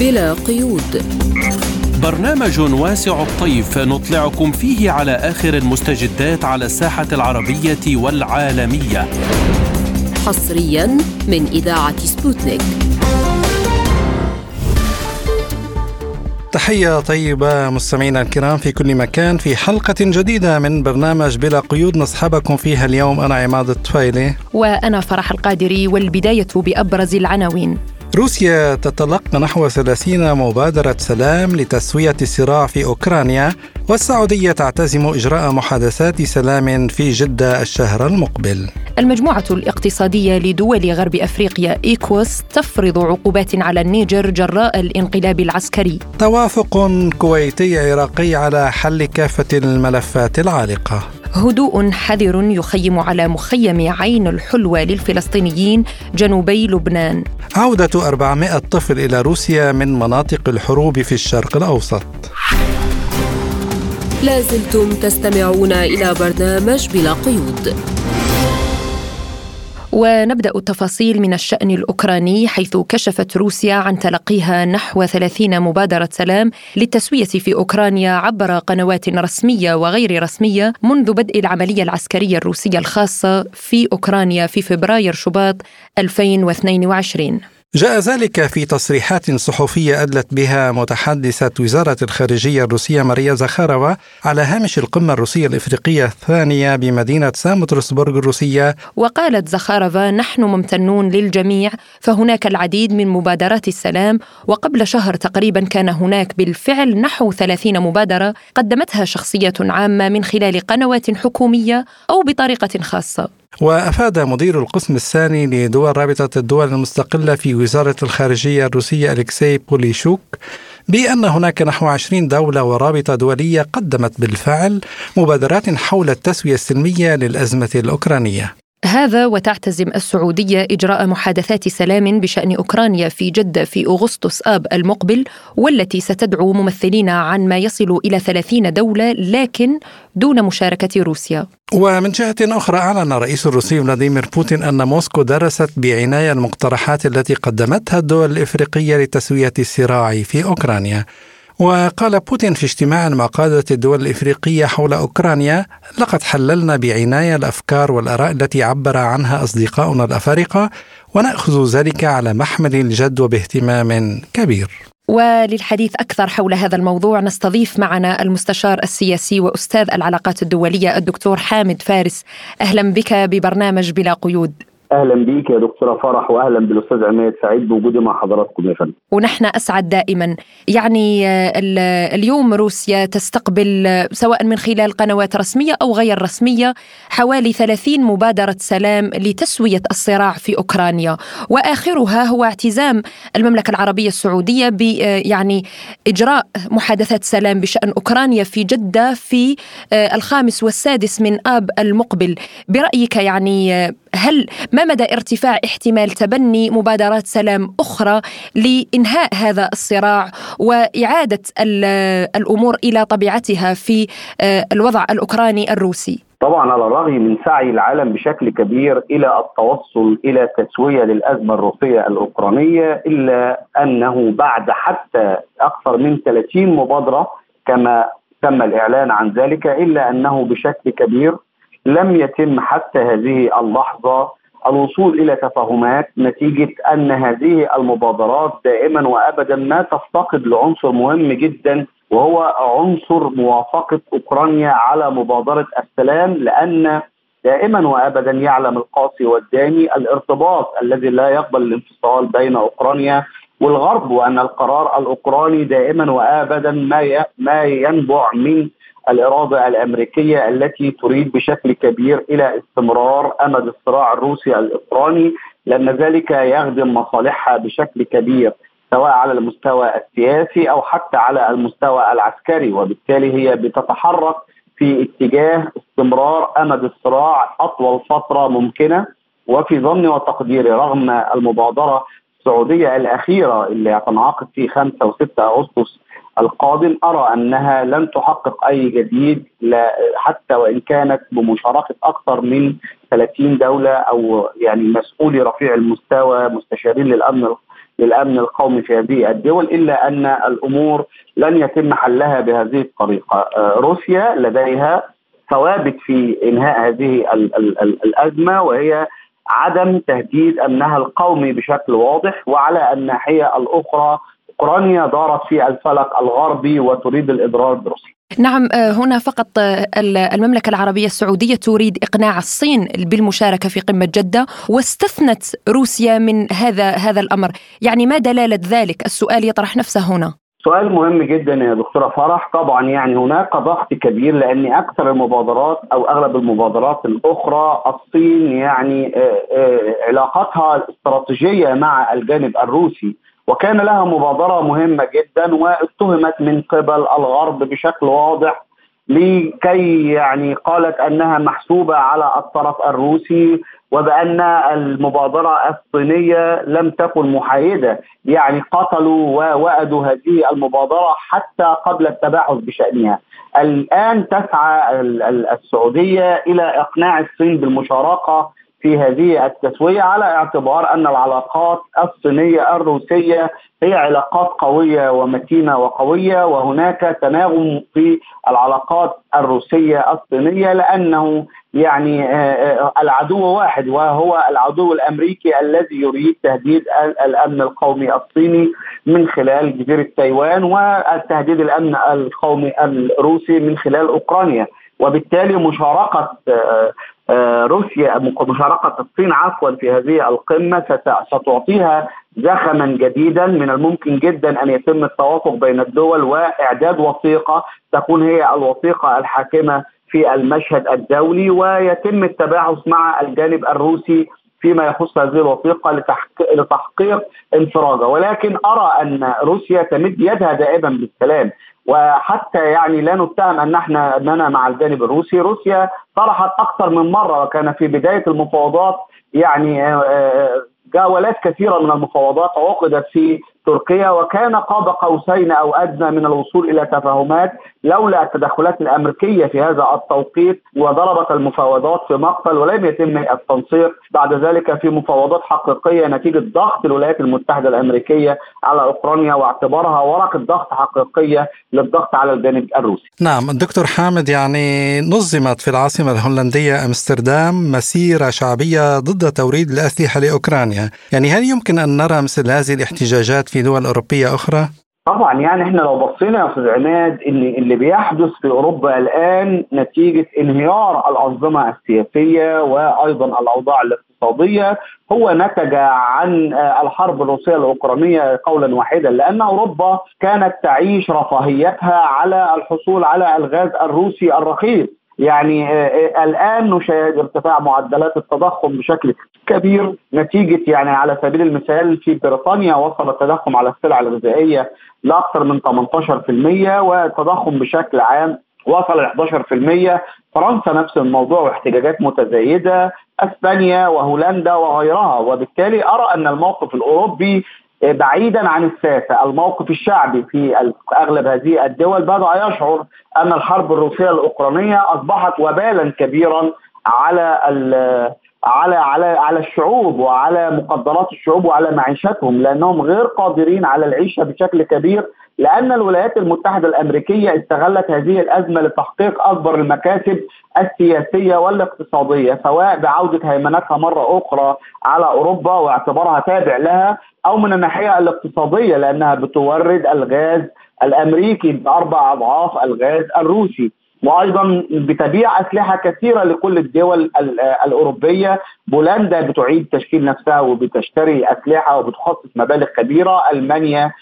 بلا قيود. برنامج واسع الطيف نطلعكم فيه على آخر المستجدات على الساحة العربية والعالمية. حصريا من إذاعة سبوتنيك. تحية طيبة مستمعينا الكرام في كل مكان. في حلقة جديدة من برنامج بلا قيود نصحبكم فيها اليوم. أنا عماد الطفيلي. وأنا فرح القادري والبداية بأبرز العناوين. روسيا تتلقى نحو 30 مبادرة سلام لتسوية الصراع في أوكرانيا والسعودية تعتزم إجراء محادثات سلام في جدة الشهر المقبل. المجموعة الاقتصادية لدول غرب أفريقيا إيكوس تفرض عقوبات على النيجر جراء الانقلاب العسكري. توافق كويتي عراقي على حل كافة الملفات العالقة. هدوء حذر يخيم على مخيم عين الحلوى للفلسطينيين جنوبي لبنان. عودة 400 طفل إلى روسيا من مناطق الحروب في الشرق الأوسط. لازلتم تستمعون إلى برنامج بلا قيود. ونبدأ التفاصيل من الشأن الأوكراني حيث كشفت روسيا عن تلقيها نحو 30 مبادرة سلام للتسوية في أوكرانيا عبر قنوات رسمية وغير رسمية منذ بدء العملية العسكرية الروسية الخاصة في أوكرانيا في فبراير شباط 2022 جاء ذلك في تصريحات صحفية أدلت بها متحدثة وزارة الخارجية الروسية ماريا زخارova على هامش القمة الروسية الإفريقية الثانية بمدينة سان الروسية. وقالت زخارova نحن ممتنون للجميع فهناك العديد من مبادرات السلام وقبل شهر تقريبا كان هناك بالفعل نحو 30 مبادرة قدمتها شخصية عامة من خلال قنوات حكومية أو بطريقة خاصة. وأفاد مدير القسم الثاني لدول رابطة الدول المستقلة في وزارة الخارجية الروسية أليكسي بوليشوك بأن هناك نحو 20 دولة ورابطة دولية قدمت بالفعل مبادرات حول التسوية السلمية للأزمة الأوكرانية. هذا وتعتزم السعودية إجراء محادثات سلام بشأن أوكرانيا في جدة في أغسطس آب المقبل والتي ستدعو ممثلين عن ما يصل إلى 30 دولة لكن دون مشاركة روسيا. ومن جهة أخرى أعلن الرئيس الروسي فلاديمير بوتين أن موسكو درست بعناية المقترحات التي قدمتها الدول الإفريقية لتسوية الصراع في أوكرانيا. وقال بوتين في اجتماع مع قادة الدول الإفريقية حول أوكرانيا لقد حللنا بعناية الأفكار والآراء التي عبر عنها أصدقاؤنا الأفارقة ونأخذ ذلك على محمل الجد وباهتمام كبير. وللحديث أكثر حول هذا الموضوع نستضيف معنا المستشار السياسي وأستاذ العلاقات الدولية الدكتور حامد فارس. أهلا بك ببرنامج بلا قيود. أهلا بيك يا دكتورة فرح واهلا بالأستاذ عماد سعيد بوجودي مع حضراتكم يا فندم. ونحن أسعد دائما. يعني اليوم روسيا تستقبل سواء من خلال قنوات رسمية أو غير رسمية حوالي 30 مبادرة سلام لتسوية الصراع في أوكرانيا. وآخرها هو اعتزام المملكة العربية السعودية ب يعني إجراء محادثات سلام بشأن أوكرانيا في جدة في الخامس والسادس من آب المقبل. برأيك يعني هل ما مدى ارتفاع احتمال تبني مبادرات سلام أخرى لإنهاء هذا الصراع وإعادة الأمور إلى طبيعتها في الوضع الأوكراني الروسي؟ طبعا على الرغم من سعي العالم بشكل كبير إلى التوصل إلى تسوية للأزمة الروسية الأوكرانية إلا أنه بعد حتى أكثر من 30 مبادرة كما تم الإعلان عن ذلك إلا أنه بشكل كبير لم يتم حتى هذه اللحظة الوصول إلى تفاهمات نتيجة أن هذه المبادرات دائما وابدا ما تفتقد لعنصر مهم جدا وهو عنصر موافقة أوكرانيا على مبادرة السلام لأن دائما وابدا يعلم القاسي والداني الارتباط الذي لا يقبل الانفصال بين أوكرانيا والغرب وأن القرار الأوكراني دائما وابدا ما ما ينبع من الإرادة الأمريكية التي تريد بشكل كبير إلى استمرار أمد الصراع الروسي الأوكراني. لأن ذلك يخدم مصالحها بشكل كبير سواء على المستوى السياسي أو حتى على المستوى العسكري. وبالتالي هي بتتحرك في اتجاه استمرار أمد الصراع أطول فترة ممكنة. وفي ظني وتقديري رغم المبادرة السعودية الأخيرة اللي هتنعقد في 5 و6 أغسطس القادم ارى أنها لن تحقق أي جديد حتى وإن كانت بمشاركة أكثر من 30 دولة أو يعني مسؤولي رفيع المستوى مستشارين للأمن للأمن القومي في هذه الدول إلا أن الأمور لن يتم حلها بهذه الطريقة، روسيا لديها ثوابت في إنهاء هذه ال ال ال الأزمة وهي عدم تهديد امنها القومي بشكل واضح وعلى الناحية الأخرى أوكرانيا دارت في الفلك الغربي وتريد الاضرار بروسيا. نعم آه، هنا فقط آه، المملكة العربية السعودية تريد إقناع الصين بالمشاركة في قمة جدة واستثنت روسيا من هذا هذا الأمر. يعني ما دلالة ذلك؟ السؤال يطرح نفسه هنا. سؤال مهم جدا يا دكتورة فرح. طبعا يعني هناك ضغط كبير لأن أكثر المبادرات أو أغلب المبادرات الأخرى الصين يعني آه، علاقتها الاستراتيجيه مع الجانب الروسي. وكان لها مبادرة مهمة جدا واتهمت من قبل الغرب بشكل واضح لكي يعني قالت أنها محسوبة على الطرف الروسي وبأن المبادرة الصينية لم تكن محايدة. يعني قتلوا ووأدوا هذه المبادرة حتى قبل التباحث بشأنها. الآن تسعى السعودية إلى إقناع الصين بالمشاركة في هذه التسوية على اعتبار أن العلاقات الصينية الروسية هي علاقات قوية ومتينة وقوية وهناك تناغم في العلاقات الروسية الصينية لأنه يعني آه، آه، العدو واحد وهو العدو الأمريكي الذي يريد تهديد الأمن القومي الصيني من خلال جزيرة تايوان والتهديد الأمن القومي الروسي من خلال أوكرانيا. وبالتالي مشاركة آه، آه، روسيا مشاركة الصين عفوا في هذه القمة ستعطيها زخما جديدا. من الممكن جدا أن يتم التوافق بين الدول وإعداد وثيقة تكون هي الوثيقة الحاكمة في المشهد الدولي. ويتم التباعث مع الجانب الروسي فيما يخص هذه الوثيقة لتحقيق انفراجه ولكن أرى أن روسيا تمد يدها دائما بالسلام. وحتى يعني لا نتهم أن إحنا أننا مع الجانب الروسي، روسيا طرحت أكثر من مرة وكان في بداية المفاوضات يعني آه، آه، جولات كثيرة من المفاوضات عقدت في تركيا وكان قاب قوسين أو أدنى من الوصول إلى تفاهمات لولا التدخلات الأمريكية في هذا التوقيت وضربت المفاوضات في مقتل ولم يتم التنسيق بعد ذلك في مفاوضات حقيقية نتيجة ضغط الولايات المتحدة الأمريكية على أوكرانيا واعتبارها ورقه ضغط حقيقية للضغط على الجانب الروسي. نعم دكتور حامد يعني نظمت في العاصمة الهولندية أمستردام مسيرة شعبية ضد توريد الأسلحة لأوكرانيا، يعني هل يمكن أن نرى مثل هذه الاحتجاجات في دول أوروبية أخرى؟ طبعا يعني إحنا لو بصينا يا أستاذ عماد ان اللي بيحدث في أوروبا الآن نتيجة انهيار الأنظمة السياسية وأيضا الأوضاع الاقتصادية هو نتج عن الحرب الروسية الأوكرانية قولا واحدا لأن أوروبا كانت تعيش رفاهيتها على الحصول على الغاز الروسي الرخيص يعني آه، آه، الآن نشاهد ارتفاع معدلات التضخم بشكل كبير نتيجة يعني على سبيل المثال في بريطانيا وصل التضخم على السلع الغذائية لأكثر من 18% والتضخم بشكل عام وصل ل 11% فرنسا نفس الموضوع واحتجاجات متزايدة أسبانيا وهولندا وغيرها. وبالتالي أرى أن الموقف الأوروبي بعيدا عن الساسة. الموقف الشعبي في أغلب هذه الدول بدا يشعر أن الحرب الروسية الأوكرانية أصبحت وبالا كبيرا على على على على الشعوب وعلى مقدرات الشعوب وعلى معيشتهم لأنهم غير قادرين على العيشة بشكل كبير لأن الولايات المتحدة الأمريكية استغلت هذه الأزمة لتحقيق أكبر المكاسب السياسية والاقتصادية سواء بعودة هيمنتها مرة أخرى على أوروبا واعتبارها تابع لها أو من الناحية الاقتصادية لأنها بتورد الغاز الأمريكي بأربع أضعاف الغاز الروسي. وأيضا بتبيع أسلحة كثيرة لكل الدول الأوروبية. بولندا بتعيد تشكيل نفسها وبتشتري أسلحة وبتخصص مبالغ كبيرة. ألمانيا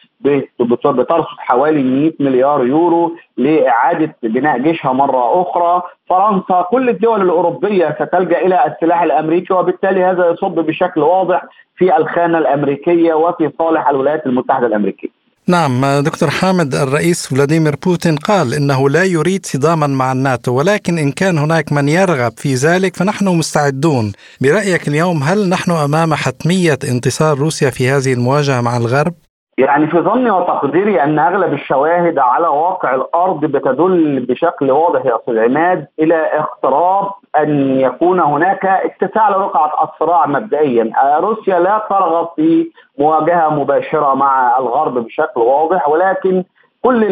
بترصد حوالي 100 مليار يورو لإعادة بناء جيشها مرة أخرى. فرنسا كل الدول الأوروبية ستلجأ إلى السلاح الأمريكي وبالتالي هذا يصب بشكل واضح في الخانة الأمريكية وفي صالح الولايات المتحدة الأمريكية. نعم دكتور حامد الرئيس فلاديمير بوتين قال إنه لا يريد صداما مع الناتو ولكن إن كان هناك من يرغب في ذلك فنحن مستعدون. برأيك اليوم هل نحن أمام حتمية انتصار روسيا في هذه المواجهة مع الغرب؟ يعني في ظني وتقديري أن أغلب الشواهد على واقع الأرض بتدل بشكل واضح يا أستاذ عماد إلى اقتراب أن يكون هناك اتساع لرقعة الصراع مبدئيا، روسيا لا ترغب في مواجهة مباشرة مع الغرب بشكل واضح ولكن كل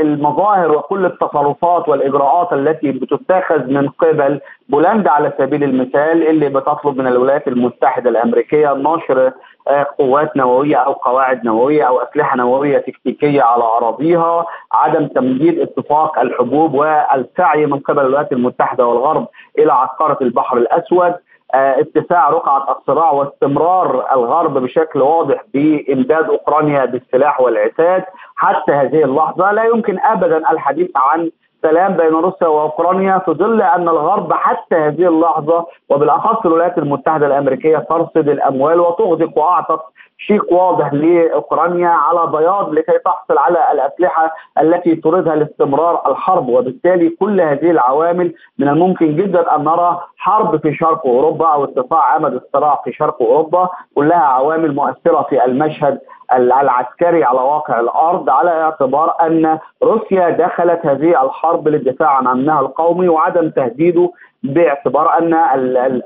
المظاهر وكل التصرفات والإجراءات التي بتتخذ من قبل بولندا على سبيل المثال اللي بتطلب من الولايات المتحدة الأمريكية نشر آه، قوات نووية أو قواعد نووية أو أسلحة نووية تكتيكية على أراضيها، عدم تمديد اتفاق الحبوب والسعي من قبل الولايات المتحدة والغرب إلى عسكره البحر الأسود، آه، اتساع رقعة الصراع واستمرار الغرب بشكل واضح بإمداد أوكرانيا بالسلاح والعتاد. حتى هذه اللحظة لا يمكن أبدا الحديث عن سلام بين روسيا وأوكرانيا في ظل أن الغرب حتى هذه اللحظة وبالأخص الولايات المتحدة الأمريكية ترصد الأموال وتغدق وأعطت شيك واضح لأوكرانيا على بياض لكي تحصل على الأسلحة التي تريدها لاستمرار الحرب. وبالتالي كل هذه العوامل من الممكن جدا أن نرى حرب في شرق أوروبا أو ارتفاع أمد الصراع في شرق أوروبا كلها عوامل مؤثرة في المشهد العسكري على واقع الأرض على اعتبار أن روسيا دخلت هذه الحرب للدفاع عن امنها القومي وعدم تهديده باعتبار أن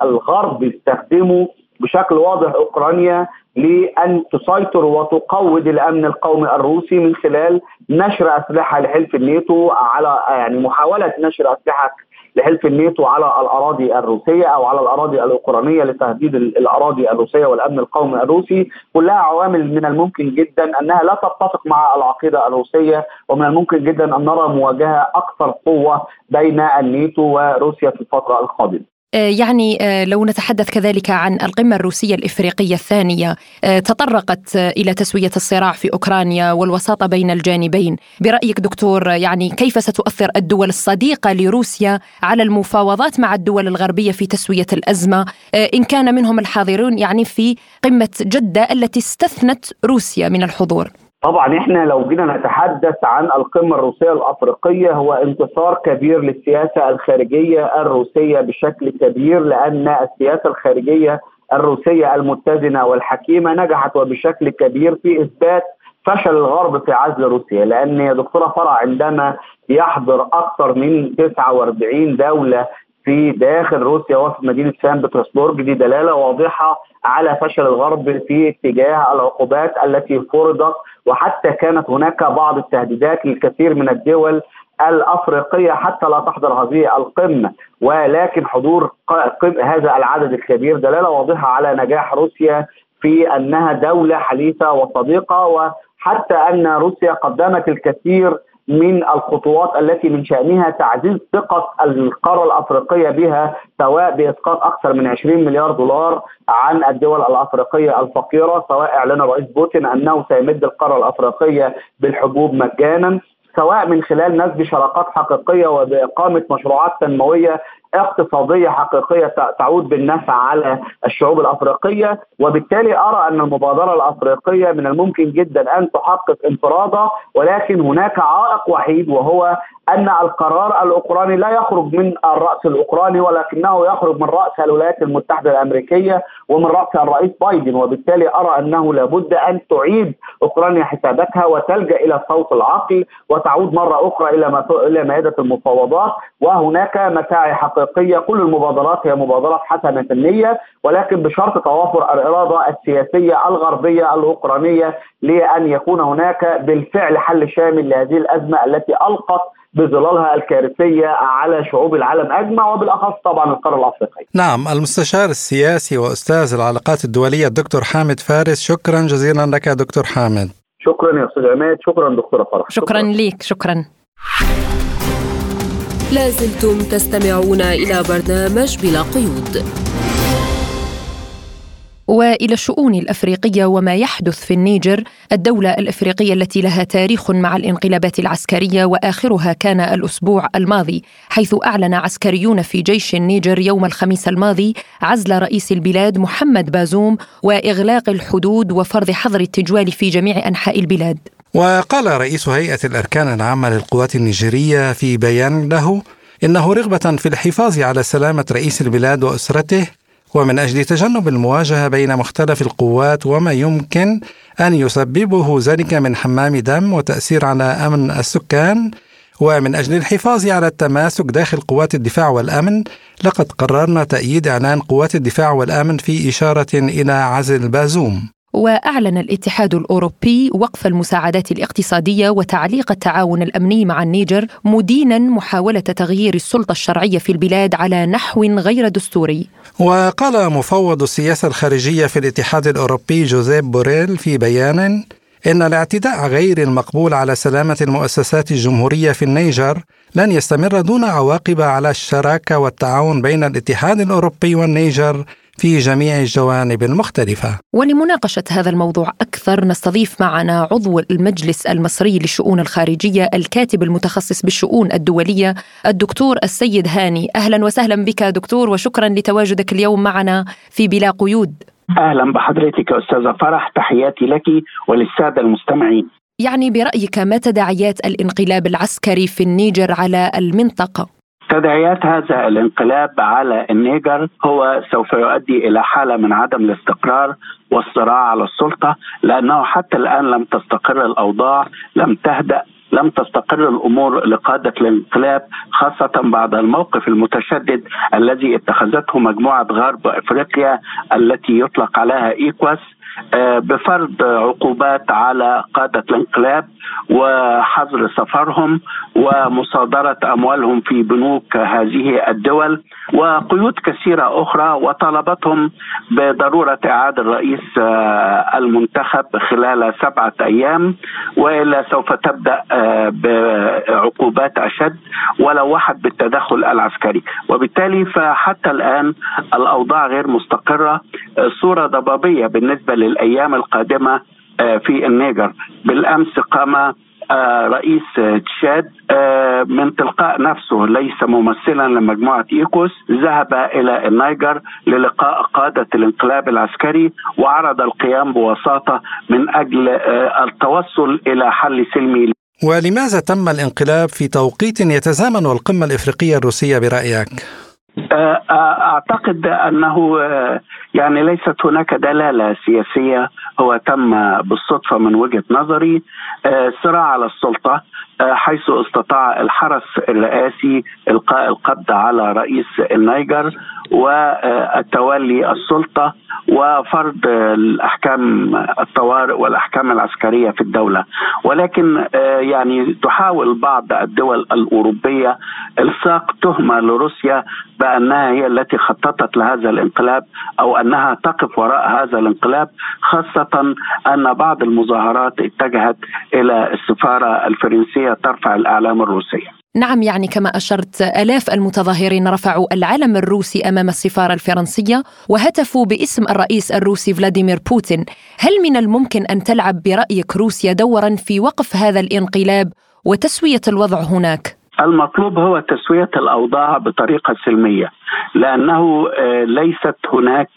الغرب يستخدموا بشكل واضح أوكرانيا لأن تسيطر وتقوض الأمن القومي الروسي من خلال نشر أسلحة لحلف الناتو على يعني محاولة نشر أسلحة لحلف الناتو على الأراضي الروسية أو على الأراضي الأوكرانية لتهديد الأراضي الروسية والأمن القومي الروسي. كلها عوامل من الممكن جدا أنها لا تتفق مع العقيدة الروسية ومن الممكن جدا أن نرى مواجهة أكثر قوة بين الناتو وروسيا في الفترة القادمة. يعني آه، لو نتحدث كذلك عن القمة الروسية الإفريقية الثانية آه، تطرقت إلى تسوية الصراع في أوكرانيا والوساطة بين الجانبين. برأيك دكتور يعني كيف ستؤثر الدول الصديقة لروسيا على المفاوضات مع الدول الغربية في تسوية الأزمة؟ إن كان منهم الحاضرون يعني في قمة جدة التي استثنت روسيا من الحضور. طبعا إحنا لو جينا نتحدث عن القمة الروسية الأفريقية هو انتصار كبير للسياسة الخارجية الروسية بشكل كبير لأن السياسة الخارجية الروسية المتزنة والحكيمة نجحت وبشكل كبير في إثبات فشل الغرب في عزل روسيا. لأن يا دكتورة فرع عندما يحضر أكثر من 49 دولة في داخل روسيا وفي مدينة سان بطرسبورغ دي دلالة واضحة على فشل الغرب في اتجاه العقوبات التي فرضت وحتى كانت هناك بعض التهديدات للكثير من الدول الأفريقية حتى لا تحضر هذه القمة. ولكن حضور هذا العدد الكبير دلالة واضحة على نجاح روسيا في أنها دولة حليفة وصديقة وحتى أن روسيا قدمت الكثير من الخطوات التي من شأنها تعزيز ثقة القارة الأفريقية بها سواء بإسقاط أكثر من 20 مليار دولار عن الدول الأفريقية الفقيرة سواء أعلن الرئيس بوتين أنه سيمد القارة الأفريقية بالحبوب مجانا سواء من خلال نسب شراكات حقيقية وبإقامة مشروعات تنموية اقتصادية حقيقية تعود بالنفع على الشعوب الأفريقية وبالتالي أرى أن المبادرة الأفريقية من الممكن جدا أن تحقق انفراده ولكن هناك عائق وحيد وهو أن القرار الأوكراني لا يخرج من الرأس الأوكراني ولكنه يخرج من رأس الولايات المتحدة الأمريكية ومن رأس الرئيس بايدن. وبالتالي أرى أنه لابد أن تعيد أوكرانيا حساباتها وتلجأ إلى الصوت العقل وتعود مرة أخرى إلى إلى مائدة المفاوضات. وهناك مساعي حقيقية كل المبادرات هي مبادرات حسنة النية ولكن بشرط توافر الإرادة السياسية الغربية الأوكرانية لأن يكون هناك بالفعل حل شامل لهذه الأزمة التي ألقت بظلالها الكارثية على شعوب العالم أجمع وبالأخص طبعا القارة الأفريقية. نعم المستشار السياسي وأستاذ العلاقات الدولية الدكتور حامد فارس شكرا جزيلا لك دكتور حامد. شكرا يا أستاذ عماد شكرا دكتورة فرح شكرا, شكرا ليك شكرا. لازلتم تستمعون إلى برنامج بلا قيود. وإلى الشؤون الأفريقية وما يحدث في النيجر الدولة الأفريقية التي لها تاريخ مع الانقلابات العسكرية وآخرها كان الأسبوع الماضي حيث أعلن عسكريون في جيش النيجر يوم الخميس الماضي عزل رئيس البلاد محمد بازوم وإغلاق الحدود وفرض حظر التجوال في جميع أنحاء البلاد. وقال رئيس هيئة الأركان العامة للقوات النيجيريه في بيان له إنه رغبة في الحفاظ على سلامة رئيس البلاد وأسرته ومن أجل تجنب المواجهة بين مختلف القوات وما يمكن أن يسببه ذلك من حمام دم وتأثير على أمن السكان. ومن أجل الحفاظ على التماسك داخل قوات الدفاع والأمن لقد قررنا تأييد إعلان قوات الدفاع والأمن في إشارة إلى عزل بازوم. وأعلن الاتحاد الأوروبي وقف المساعدات الاقتصادية وتعليق التعاون الأمني مع النيجر مدينا محاولة تغيير السلطة الشرعية في البلاد على نحو غير دستوري. وقال مفوض السياسة الخارجية في الاتحاد الأوروبي جوزيف بوريل في بيان إن الاعتداء غير المقبول على سلامة المؤسسات الجمهورية في النيجر لن يستمر دون عواقب على الشراكة والتعاون بين الاتحاد الأوروبي والنيجر في جميع الجوانب المختلفة. ولمناقشة هذا الموضوع أكثر نستضيف معنا عضو المجلس المصري للشؤون الخارجية الكاتب المتخصص بالشؤون الدولية الدكتور السيد هاني. أهلا وسهلا بك دكتور وشكرا لتواجدك اليوم معنا في بلا قيود. أهلا بحضرتك أستاذة فرح تحياتي لك وللسادة المستمعين. يعني برأيك ما تداعيات الانقلاب العسكري في النيجر على المنطقة؟ تداعيات هذا الانقلاب على النيجر هو سوف يؤدي إلى حالة من عدم الاستقرار والصراع على السلطة لأنه حتى الآن لم تستقر الأوضاع لم تهدأ لم تستقر الأمور لقادة الانقلاب خاصة بعد الموقف المتشدد الذي اتخذته مجموعة غرب أفريقيا التي يطلق عليها إيكواس. بفرض عقوبات على قادة الانقلاب وحظر سفرهم ومصادرة أموالهم في بنوك هذه الدول. وقيود كثيرة أخرى وطلبتهم بضرورة إعادة الرئيس آه، المنتخب خلال سبعة أيام وإلا سوف تبدأ آه، بعقوبات أشد ولو واحد بالتدخل العسكري. وبالتالي فحتى الآن الأوضاع غير مستقرة صورة ضبابية بالنسبة للأيام القادمة آه، في النيجر. بالأمس قام آه، رئيس تشاد آه، من تلقاء نفسه ليس ممثلا لمجموعة إيكوس ذهب إلى النيجر للقاء قادة الانقلاب العسكري وعرض القيام بوساطة من أجل التوصل إلى حل سلمي ولماذا تم الانقلاب في توقيت يتزامن القمة الإفريقية الروسية برأيك؟ أعتقد أنه يعني ليست هناك دلالة سياسية هو تم بالصدفة من وجهة نظري صراع على السلطة حيث استطاع الحرس الرئاسي إلقاء القبض على رئيس النيجر والتولي السلطة وفرض الأحكام الطوارئ والأحكام العسكرية في الدولة. ولكن يعني تحاول بعض الدول الأوروبية إلصاق تهمة لروسيا بأنها هي التي خططت لهذا الانقلاب أو أنها تقف وراء هذا الانقلاب خاصة أن بعض المظاهرات اتجهت إلى السفارة الفرنسية ترفع الإعلام الروسيه نعم يعني كما أشرت آلاف المتظاهرين رفعوا العلم الروسي أمام السفارة الفرنسية وهتفوا باسم الرئيس الروسي فلاديمير بوتين هل من الممكن أن تلعب برأيك روسيا دورا في وقف هذا الانقلاب وتسوية الوضع هناك؟ المطلوب هو تسوية الأوضاع بطريقة سلمية لأنه ليست هناك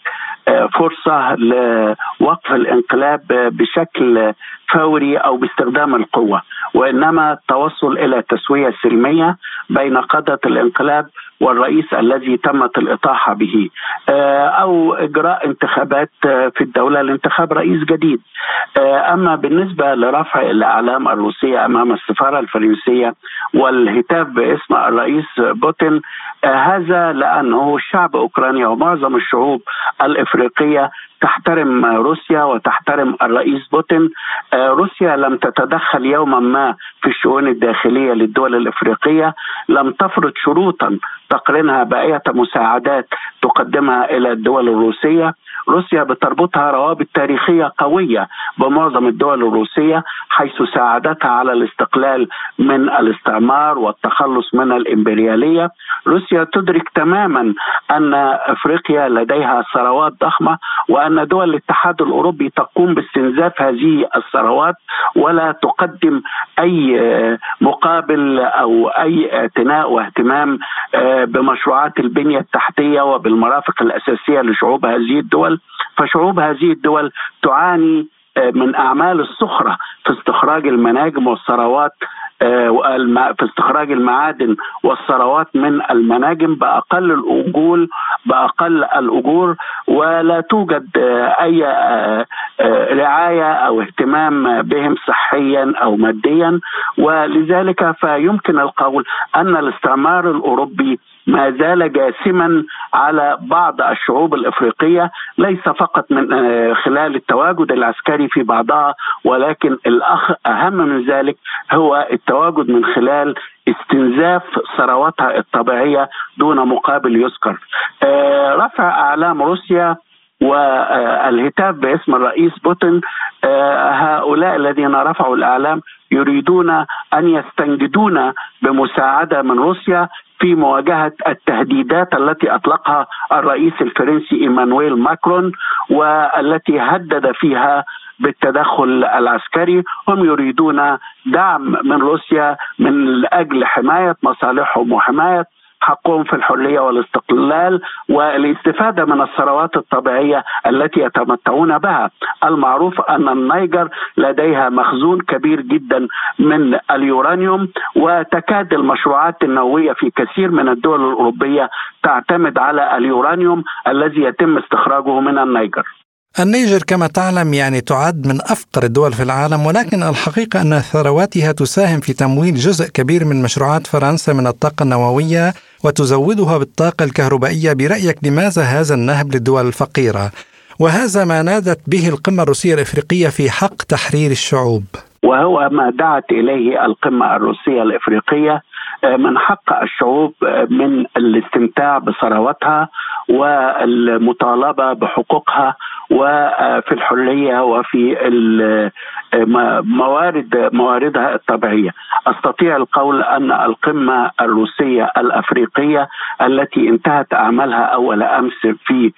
فرصة لوقف الانقلاب بشكل فوري أو باستخدام القوة وإنما التوصل إلى تسويه سلميه بين قادة الانقلاب والرئيس الذي تمت الإطاحة به. أو إجراء انتخابات في الدولة لانتخاب رئيس جديد. أما بالنسبة لرفع الأعلام الروسية أمام السفارة الفرنسية والهتاف باسم الرئيس بوتين هذا لأنه شعب أوكرانيا ومعظم الشعوب الإفريقية تحترم روسيا وتحترم الرئيس بوتين. روسيا لم تتدخل يوما ما في الشؤون الداخلية للدول الإفريقية. لم تفرض شروطا تقرنها بأية مساعدات تقدمها إلى الدول الروسية. روسيا بتربطها روابط تاريخية قوية بمعظم الدول الروسية حيث ساعدتها على الاستقلال من الاستعمار والتخلص من الإمبريالية. روسيا تدرك تماما أن أفريقيا لديها ثروات ضخمة وأن دول الاتحاد الأوروبي تقوم باستنزاف هذه الثروات ولا تقدم أي مقابل أو أي اعتناء واهتمام بمشروعات البنية التحتية وبالمرافق الأساسية لشعوب هذه الدول. فشعوب هذه الدول تعاني من أعمال السخره في استخراج المناجم والثروات آه، في استخراج المعادن والثروات من المناجم بأقل الأجول بأقل الأجور ولا توجد آه، أي رعاية أو اهتمام بهم صحيا أو ماديا. ولذلك فيمكن القول أن الاستعمار الأوروبي ما زال جاسما على بعض الشعوب الإفريقية ليس فقط من آه، خلال التواجد العسكري في بعضها ولكن الأخ أهم من ذلك هو التواجد من خلال استنزاف ثرواتها الطبيعية دون مقابل يذكر. آه، رفع أعلام روسيا والهتاف باسم الرئيس بوتين آه، هؤلاء الذين رفعوا الأعلام يريدون أن يستنجدون بمساعدة من روسيا في مواجهة التهديدات التي أطلقها الرئيس الفرنسي إيمانويل ماكرون والتي هدد فيها بالتدخل العسكري. هم يريدون دعم من روسيا من أجل حماية مصالحهم وحماية حقهم في الحرية والاستقلال والاستفادة من الثروات الطبيعية التي يتمتعون بها. المعروف أن النيجر لديها مخزون كبير جدا من اليورانيوم وتكاد المشروعات النووية في كثير من الدول الأوروبية تعتمد على اليورانيوم الذي يتم استخراجه من النيجر. النيجر كما تعلم يعني تعد من أفقر الدول في العالم ولكن الحقيقة أن ثرواتها تساهم في تمويل جزء كبير من مشروعات فرنسا من الطاقة النووية وتزودها بالطاقة الكهربائية برأيك لماذا هذا النهب للدول الفقيرة؟ وهذا ما نادت به القمة الروسية الإفريقية في حق تحرير الشعوب. وهو ما دعت إليه القمة الروسية الإفريقية آه، من حق الشعوب آه، من الاستمتاع بثرواتها والمطالبة بحقوقها وفي الحرية وفي موارد مواردها الطبيعية. أستطيع القول أن القمة الروسية الأفريقية التي انتهت أعمالها أول أمس في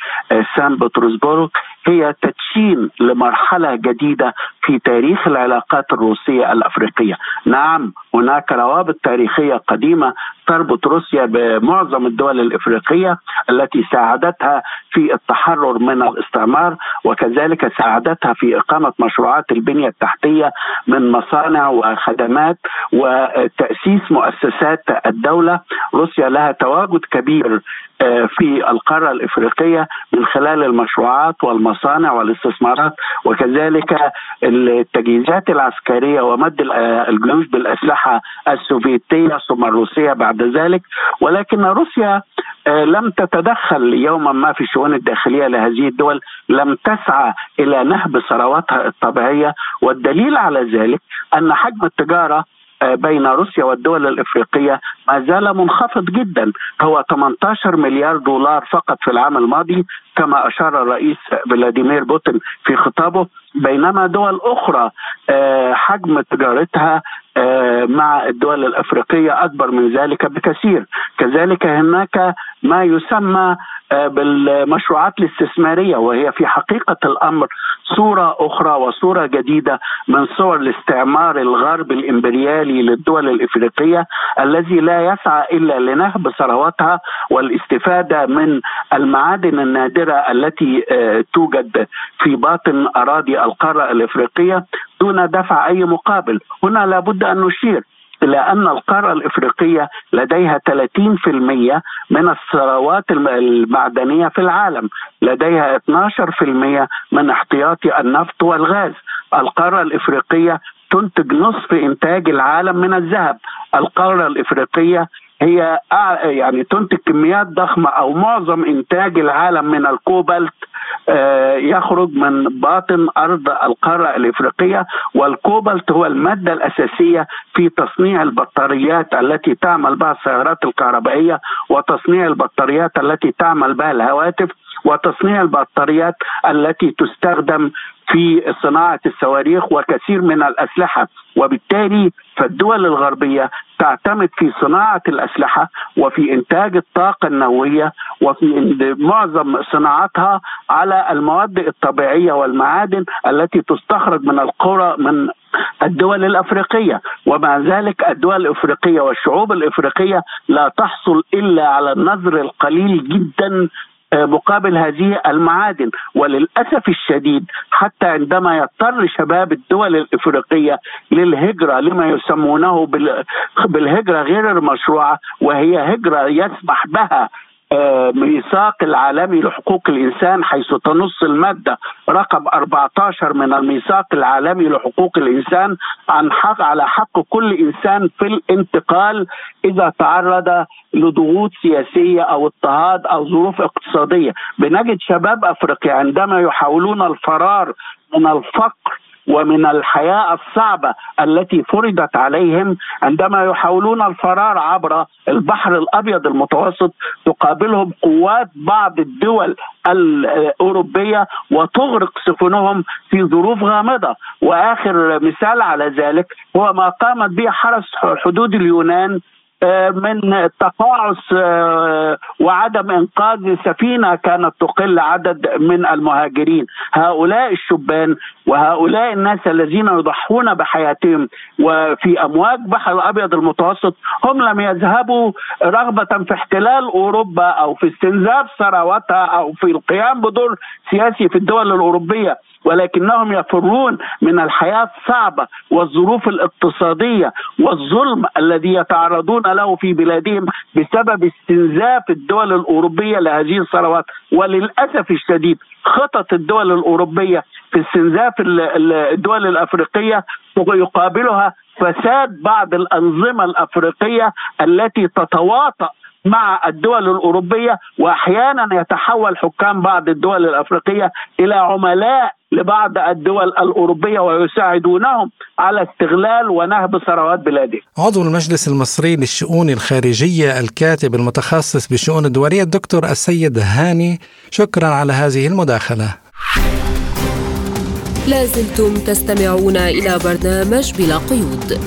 سان بطرسبورغ هي تدشين لمرحلة جديدة في تاريخ العلاقات الروسية الأفريقية. نعم هناك روابط تاريخية قديمة تربط روسيا بمعظم الدول الإفريقية التي ساعدتها في التحرر من الاستعمار وكذلك ساعدتها في إقامة مشروعات البنية التحتية من مصانع وخدمات وتأسيس مؤسسات الدولة روسيا لها تواجد كبير في القارة الإفريقية من خلال المشروعات والمصانع والاستثمارات وكذلك التجهيزات العسكرية ومد آه، الجيوش بالأسلحة السوفيتية ثم الروسية بعد ذلك. ولكن روسيا آه، لم تتدخل يوما ما في الشؤون الداخلية لهذه الدول لم تسعى إلى نهب ثرواتها الطبيعية. والدليل على ذلك أن حجم التجارة آه، بين روسيا والدول الإفريقية ما زال منخفض جدا. هو 18 مليار دولار فقط في العام الماضي كما أشار الرئيس فلاديمير بوتين في خطابه. بينما دول أخرى آه، حجم تجارتها آه، مع الدول الإفريقية أكبر من ذلك بكثير، كذلك هناك ما يسمى آه، بالمشروعات الاستثمارية وهي في حقيقة الأمر صورة أخرى وصورة جديدة من صور الاستعمار الغرب الإمبريالي للدول الإفريقية الذي لا يسعى إلا لنهب ثرواتها والاستفادة من المعادن النادرة التي آه، توجد في باطن أراضي القارة الإفريقية دون دفع أي مقابل، هنا لابد أن نشير إلى أن القارة الإفريقية لديها 30% من الثروات المعدنية في العالم. لديها 12% من احتياطي النفط والغاز. القارة الإفريقية تنتج نصف إنتاج العالم من الذهب. القارة الإفريقية هي يعني تنتج كميات ضخمة أو معظم إنتاج العالم من الكوبالت آه، يخرج من باطن أرض القارة الإفريقية والكوبالت هو المادة الأساسية في تصنيع البطاريات التي تعمل بها السيارات الكهربائية وتصنيع البطاريات التي تعمل بها الهواتف وتصنيع البطاريات التي تستخدم في صناعة الصواريخ وكثير من الأسلحة وبالتالي فالدول الغربية تعتمد في صناعة الأسلحة وفي إنتاج الطاقة النووية وفي معظم صناعتها على المواد الطبيعية والمعادن التي تستخرج من القرى من الدول الأفريقية. ومع ذلك الدول الأفريقية والشعوب الأفريقية لا تحصل إلا على النظر القليل جدا مقابل هذه المعادن. وللأسف الشديد حتى عندما يضطر شباب الدول الإفريقية للهجرة لما يسمونه بالهجرة غير المشروعة وهي هجرة يسمح بها آه، ميثاق العالمي لحقوق الإنسان حيث تنص المادة رقم 14 من الميثاق العالمي لحقوق الإنسان عن حق على حق كل إنسان في الانتقال إذا تعرض لضغوط سياسية أو اضطهاد أو ظروف اقتصادية. بنجد شباب أفريقيا عندما يحاولون الفرار من الفقر ومن الحياة الصعبة التي فرضت عليهم عندما يحاولون الفرار عبر البحر الأبيض المتوسط تقابلهم قوات بعض الدول الأوروبية وتغرق سفنهم في ظروف غامضة. وآخر مثال على ذلك هو ما قامت به حرس حدود اليونان من تقاعس آه، وعدم إنقاذ سفينة كانت تقل عدد من المهاجرين، هؤلاء الشبان وهؤلاء الناس الذين يضحون بحياتهم وفي أمواج بحر الأبيض المتوسط هم لم يذهبوا رغبة في احتلال أوروبا أو في استنزاف ثرواتها أو في القيام بدور سياسي في الدول الأوروبية. ولكنهم يفرون من الحياة الصعبة والظروف الاقتصادية والظلم الذي يتعرضون له في بلادهم بسبب استنزاف الدول الأوروبية لهذه الثروات. وللأسف الشديد خطط الدول الأوروبية في استنزاف الدول الأفريقية يقابلها فساد بعض الأنظمة الأفريقية التي تتواطأ مع الدول الأوروبية وأحيانا يتحول حكام بعض الدول الأفريقية إلى عملاء لبعض الدول الأوروبية ويساعدونهم على استغلال ونهب ثروات بلادهم. عضو المجلس المصري للشؤون الخارجية الكاتب المتخصص بالشؤون الدولية الدكتور السيد هاني شكرا على هذه المداخلة. لازلتم تستمعون إلى برنامج بلا قيود.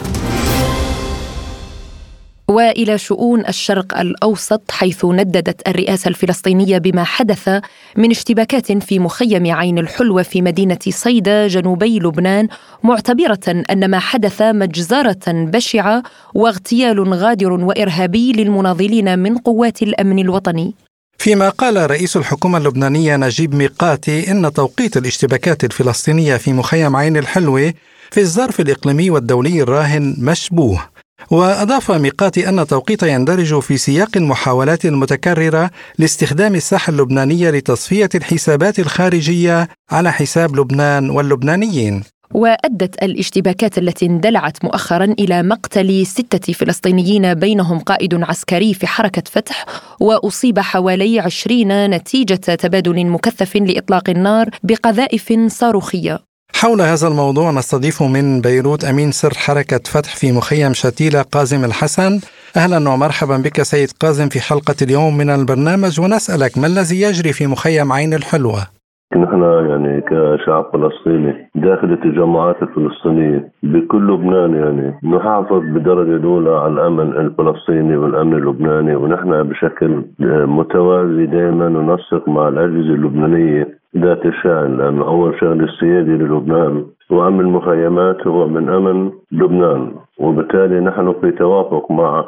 وإلى شؤون الشرق الأوسط حيث نددت الرئاسة الفلسطينية بما حدث من اشتباكات في مخيم عين الحلوه في مدينة صيدا جنوبي لبنان معتبرة أن ما حدث مجزرة بشعة واغتيال غادر وإرهابي للمناضلين من قوات الأمن الوطني. فيما قال رئيس الحكومة اللبنانية نجيب ميقاتي إن توقيت الاشتباكات الفلسطينية في مخيم عين الحلوة في الظرف الإقليمي والدولي الراهن مشبوه. وأضاف ميقاتي أن توقيت يندرج في سياق المحاولات المتكررة لاستخدام الساحة اللبنانية لتصفية الحسابات الخارجية على حساب لبنان واللبنانيين. وأدت الاشتباكات التي اندلعت مؤخرا إلى مقتل ستة فلسطينيين بينهم قائد عسكري في حركة فتح وأصيب حوالي عشرين نتيجة تبادل مكثف لإطلاق النار بقذائف صاروخية. حول هذا الموضوع نستضيف من بيروت أمين سر حركة فتح في مخيم شتيلة قازم الحسن أهلا ومرحبا بك سيد قازم في حلقة اليوم من البرنامج ونسألك ما الذي يجري في مخيم عين الحلوة؟ نحن يعني كشعب فلسطيني داخل التجمعات الفلسطينية بكل لبنان يعني نحافظ بدرجة الأولى على الأمن الفلسطيني والأمن اللبناني ونحن بشكل متوازي دائما ننسق مع الأجهزة اللبنانية ذات الشأن لأنه أول شغل السيادي للبنان وأمن المخيمات هو من أمن لبنان وبالتالي نحن في توافق مع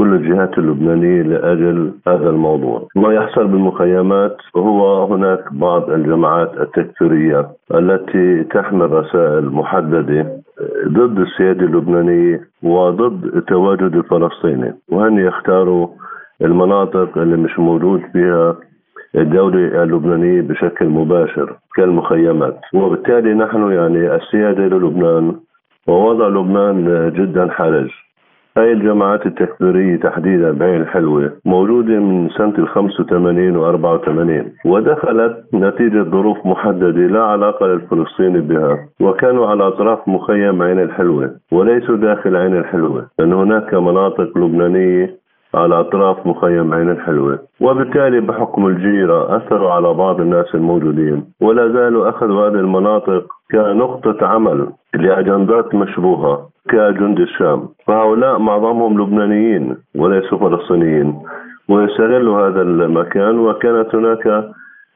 كل الجهات اللبنانية لأجل هذا الموضوع. ما يحصل بالمخيمات هو هناك بعض الجماعات التكفيرية التي تحمل رسائل محددة ضد السيادة اللبنانية وضد التواجد الفلسطيني وهن يختاروا المناطق اللي مش موجود فيها الدولة اللبنانية بشكل مباشر كالمخيمات وبالتالي نحن يعني السيادة للبنان ووضع لبنان جدا حرج. هاي الجماعات التكفيرية تحديدا بعين الحلوة موجودة من سنة ال 85 و 84 ودخلت نتيجة ظروف محددة لا علاقة للفلسطيني بها وكانوا على أطراف مخيم عين الحلوة وليسوا داخل عين الحلوة لأن هناك مناطق لبنانية على أطراف مخيم عين الحلوة. وبالتالي بحكم الجيرة أثروا على بعض الناس الموجودين. ولا زالوا أخذوا هذه المناطق كنقطة عمل لأجندات مشبوهة كجند الشام. فهؤلاء معظمهم لبنانيين وليسوا فلسطينيين. ويستغلوا هذا المكان وكانت هناك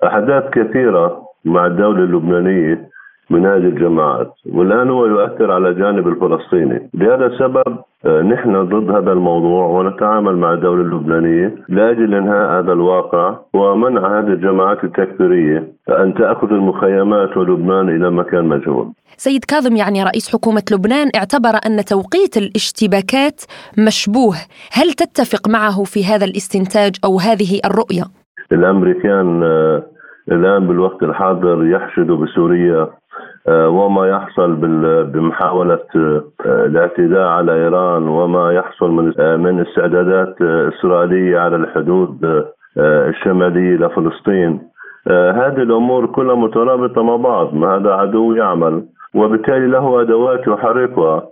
أحداث كثيرة مع الدولة اللبنانية من هذه الجماعات. والآن هو يؤثر على الجانب الفلسطيني. لهذا السبب آه، نحن ضد هذا الموضوع ونتعامل مع الدولة اللبنانية لأجل إنهاء هذا الواقع ومنع هذه الجماعات التكفيرية أن تأخذ المخيمات ولبنان إلى مكان مجهول. سيد كاظم يعني رئيس حكومة لبنان اعتبر أن توقيت الاشتباكات مشبوه. هل تتفق معه في هذا الاستنتاج أو هذه الرؤية؟ الأمريكان آه، الآن بالوقت الحاضر يحشدوا بسوريا وما يحصل بمحاولة آه، الاعتداء على إيران وما يحصل من من استعدادات إسرائيلية على الحدود الشمالية لفلسطين هذه الأمور كلها مترابطة مع بعض ما هذا عدو يعمل. وبالتالي له أدوات يحركها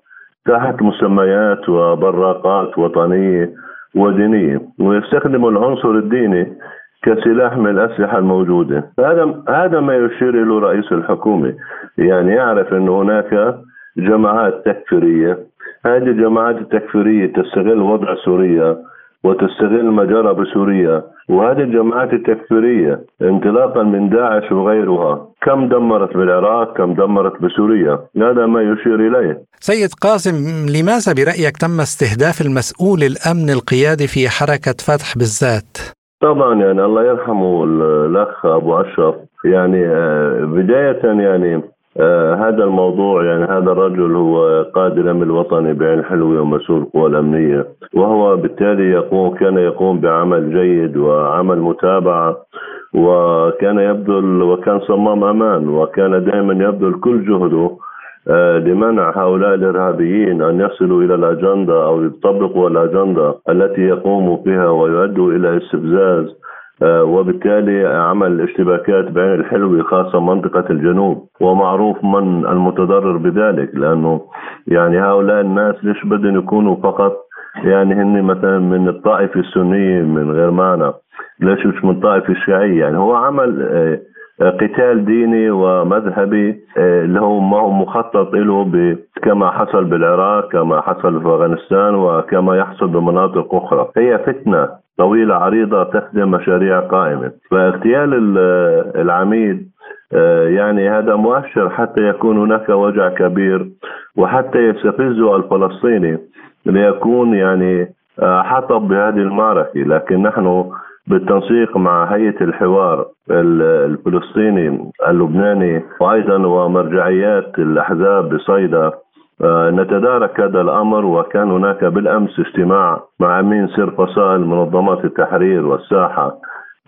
تحت مسميات وبراقات وطنية ودينية. ويستخدم العنصر الديني كسلاح من الأسلحة الموجودة. هذا هذا ما يشير إليه رئيس الحكومة. يعني يعرف أن هناك جماعات تكفيرية. هذه الجماعات التكفيرية تستغل وضع سوريا وتستغل ما جرى بسوريا. وهذه الجماعات التكفيرية انطلاقا من داعش وغيرها. كم دمرت بالعراق كم دمرت بسوريا. هذا ما يشير إليه. سيد قاسم لماذا برأيك تم استهداف المسؤول الأمن القيادي في حركة فتح بالذات؟ طبعا يعني الله يرحمه الأخ أبو أشرف. يعني آه، بداية يعني آه هذا الموضوع يعني هذا الرجل هو قائد الامن الوطني بعين حلوة ومسؤول القوى الأمنية وهو بالتالي يقوم كان يقوم بعمل جيد وعمل متابعة وكان يبذل وكان صمام أمان وكان دائما يبذل كل جهده لمنع هؤلاء الإرهابيين أن يصلوا إلى الأجندة أو يطبقوا الأجندة التي يقوموا بها ويؤدوا إلى استفزاز آه، وبالتالي عمل اشتباكات بين الحلوة خاصة منطقة الجنوب. ومعروف من المتضرر بذلك لأنه يعني هؤلاء الناس ليش بدهم يكونوا فقط يعني هن مثلا من الطائفة السنية من غير معنى؟ ليش مش من الطائفة الشيعية؟ يعني هو عمل آه، قتال ديني ومذهبي آه، اللي هو ما هو مخطط له كما حصل بالعراق كما حصل في أفغانستان وكما يحصل بمناطق أخرى. هي فتنة طويلة عريضة تخدم مشاريع قائمة. فاغتيال العميد آه، يعني هذا مؤشر حتى يكون هناك وجع كبير وحتى يستفزه الفلسطيني ليكون يعني آه، حطب بهذه المعركة. لكن نحن بالتنسيق مع هيئة الحوار الفلسطيني اللبناني وأيضا ومرجعيات الأحزاب بصيدا. آه، نتدارك هذا الأمر وكان هناك بالأمس اجتماع مع أمين سر فصائل منظمات التحرير والساحة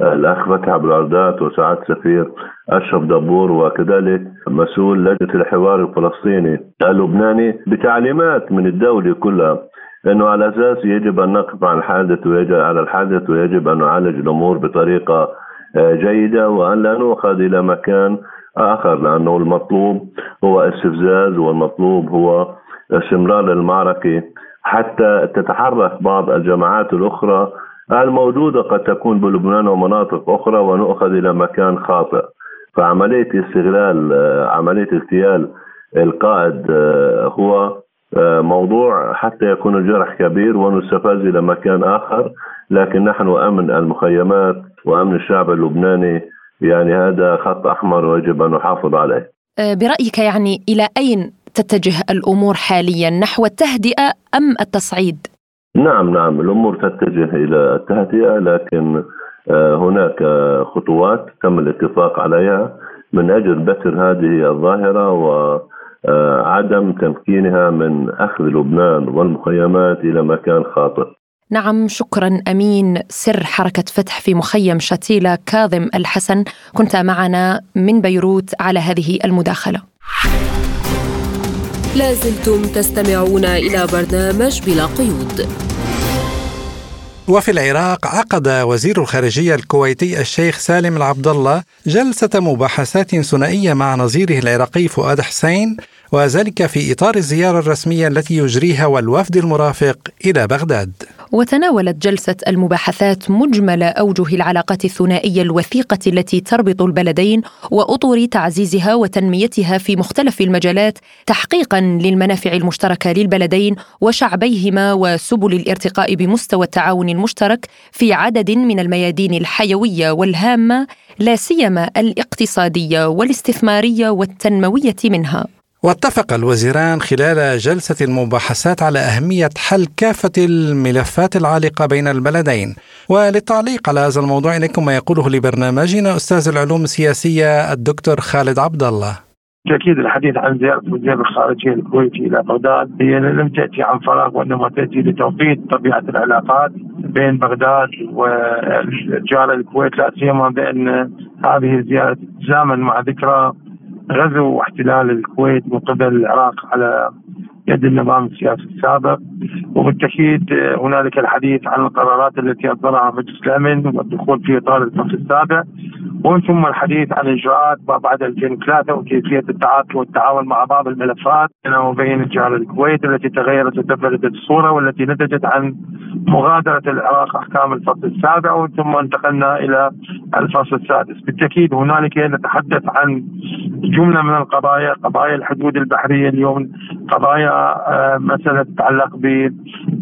الأخ فتحي عبد العردات وسعاده سفير أشرف دبور وكذلك مسؤول لجنة الحوار الفلسطيني اللبناني بتعليمات من الدولة كلها. انه على أساس يجب أن نقف على الحادث ويجب على الحادث ويجب أن نعالج الأمور بطريقة آه، جيدة وأن لا نؤخذ إلى مكان آخر لأنه المطلوب هو استفزاز والمطلوب هو استمرار المعركة. حتى تتحرك بعض الجماعات الأخرى الموجودة قد تكون بلبنان ومناطق أخرى ونؤخذ إلى مكان خاطئ. فعملية استغلال آه، عملية اغتيال القائد آه، هو موضوع حتى يكون الجرح كبير ونستفز إلى مكان آخر لكن نحن امن المخيمات وأمن الشعب اللبناني يعني هذا خط أحمر ويجب أن نحافظ عليه. آه، برأيك يعني إلى أين تتجه الأمور حاليا نحو التهدئة أم التصعيد؟ نعم نعم الأمور تتجه إلى التهدئة لكن آه، هناك خطوات تم الاتفاق عليها من أجل بتر هذه الظاهرة و عدم تمكينها من أخذ لبنان والمخيمات إلى مكان خاطئ. نعم شكرا أمين سر حركة فتح في مخيم شتيله كاظم الحسن كنت معنا من بيروت على هذه المداخلة. لازلتم تستمعون إلى برنامج بلا قيود. وفي العراق عقد وزير الخارجية الكويتي الشيخ سالم العبد الله جلسة مباحثات ثنائية مع نظيره العراقي فؤاد حسين وذلك في إطار الزيارة الرسمية التي يجريها والوفد المرافق إلى بغداد. وتناولت جلسة المباحثات مجمل أوجه العلاقات الثنائية الوثيقة التي تربط البلدين وأطر تعزيزها وتنميتها في مختلف المجالات تحقيقا للمنافع المشتركة للبلدين وشعبيهما وسبل الارتقاء بمستوى التعاون المشترك في عدد من الميادين الحيوية والهامة لا سيما الاقتصادية والاستثمارية والتنموية منها. واتفق الوزيران خلال جلسة المباحثات على أهمية حل كافة الملفات العالقة بين البلدين. وللتعليق على هذا الموضوع إليكم ما يقوله لبرنامجنا أستاذ العلوم السياسية الدكتور خالد عبد الله. بالتاكيد الحديث عن زيارة وزير الخارجية الكويتي إلى بغداد. هي لم تأتي عن فراغ وإنما تأتي لتوطيد طبيعة العلاقات بين بغداد والجاره الكويت لا سيما بأن هذه الزياره تتزامن مع ذكرى غزو واحتلال الكويت من قبل العراق على يد النظام السياسي السابق. وبالتاكيد هنالك الحديث عن القرارات التي أصدرها مجلس الأمن والدخول في إطار الفصل السابع. ومن ثم الحديث عن إجراءات ما بعد 2003 وكيفية التعاطي والتعاون مع بعض الملفات. بيننا وبين الجار الكويت التي تغيرت وتبدلت الصورة والتي نتجت عن مغادرة العراق أحكام الفصل السابع. ومن ثم انتقلنا إلى الفصل السادس، بالتأكيد هنالك نتحدث عن جملة من القضايا، قضايا الحدود البحرية اليوم قضايا مسألة تتعلق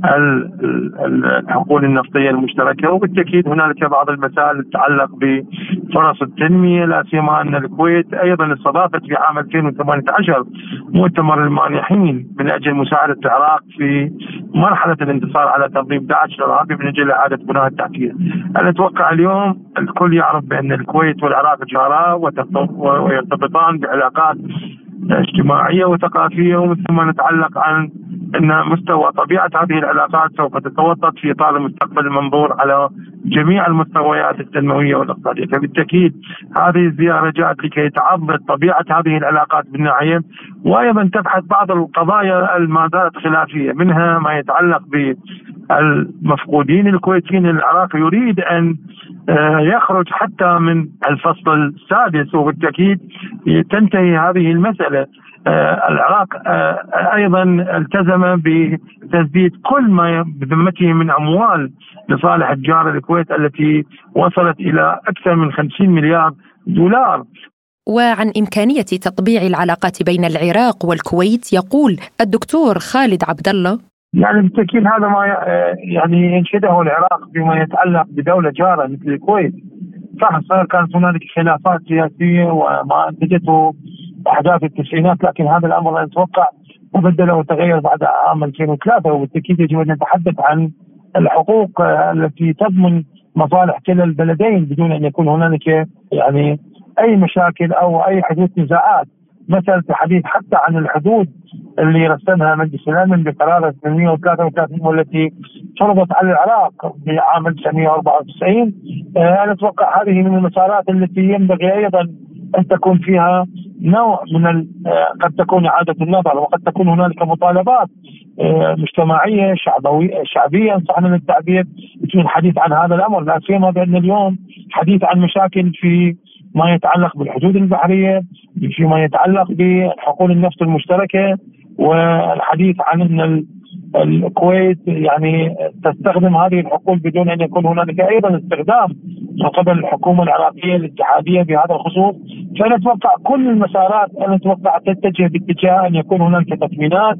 بالحقول النفطية المشتركة وبالتأكيد هنالك بعض المسائل تتعلق بفرص التنمية لا سيما أن الكويت أيضا استضافت في عام 2018 مؤتمر المانحين من أجل مساعدة العراق في مرحلة الانتصار على تنظيم داعش الارهابي من أجل إعادة بناء التحتية. أنا أتوقع اليوم الكل يعرف بأن الكويت والعراق جارا ويرتبطان بعلاقات اجتماعية وثقافية ومن ثم نتعلق عن إن مستوى طبيعة هذه العلاقات سوف تتوسط في اطار المستقبل المنظور على جميع المستويات التنمويه والاقتصادية، فبالتأكيد هذه الزيارة جاءت لكي تعضد طبيعة هذه العلاقات بالناحيه وأيضا تبحث بعض القضايا ما زالت خلافية منها ما يتعلق بالمفقودين الكويتيين. العراق يريد أن آه، يخرج حتى من الفصل السادس وبالتأكيد تنتهي هذه المسألة. العراق آه، أيضا التزم بتسديد كل ما بذمته من أموال لصالح الجار الكويت التي وصلت إلى أكثر من 50 مليار دولار. وعن إمكانية تطبيع العلاقات بين العراق والكويت يقول الدكتور خالد عبد الله يعني بالتأكيد هذا ما يعني ينشده العراق بما يتعلق بدولة جارة مثل الكويت. صح كانت هنالك خلافات سياسية وما أنتجته احداث التسعينات لكن هذا الأمر أتوقع تبدل وتغير بعد عام 2003 وبالتأكيد يجب أن نتحدث عن الحقوق التي تضمن مصالح كلا البلدين بدون أن يكون هنالك يعني أي مشاكل أو أي حدوث نزاعات. مثل الحديث حتى عن الحدود اللي رسمها مجلس الأمن بقرار 833 والتي فرضت على العراق بعام 1994 آه، أنا أتوقع هذه من المسارات التي ينبغي أيضا أن تكون فيها نوع من آه، قد تكون اعاده النظر وقد تكون هنالك مطالبات آه، مجتمعية شعبويه شعبية ان صح التعبير في الحديث عن هذا الأمر. لا سيما بأن اليوم حديث عن مشاكل في ما يتعلق بالحدود البحرية فيما يتعلق بحقول النفط المشتركة والحديث عن أن الكويت يعني تستخدم هذه الحقول بدون أن يكون هنالك أيضا استخدام من قبل الحكومة العراقية الاتحادية بهذا الخصوص. فانا أتوقع كل المسارات أنا تتجه باتجاه أن يكون هنالك تطمينات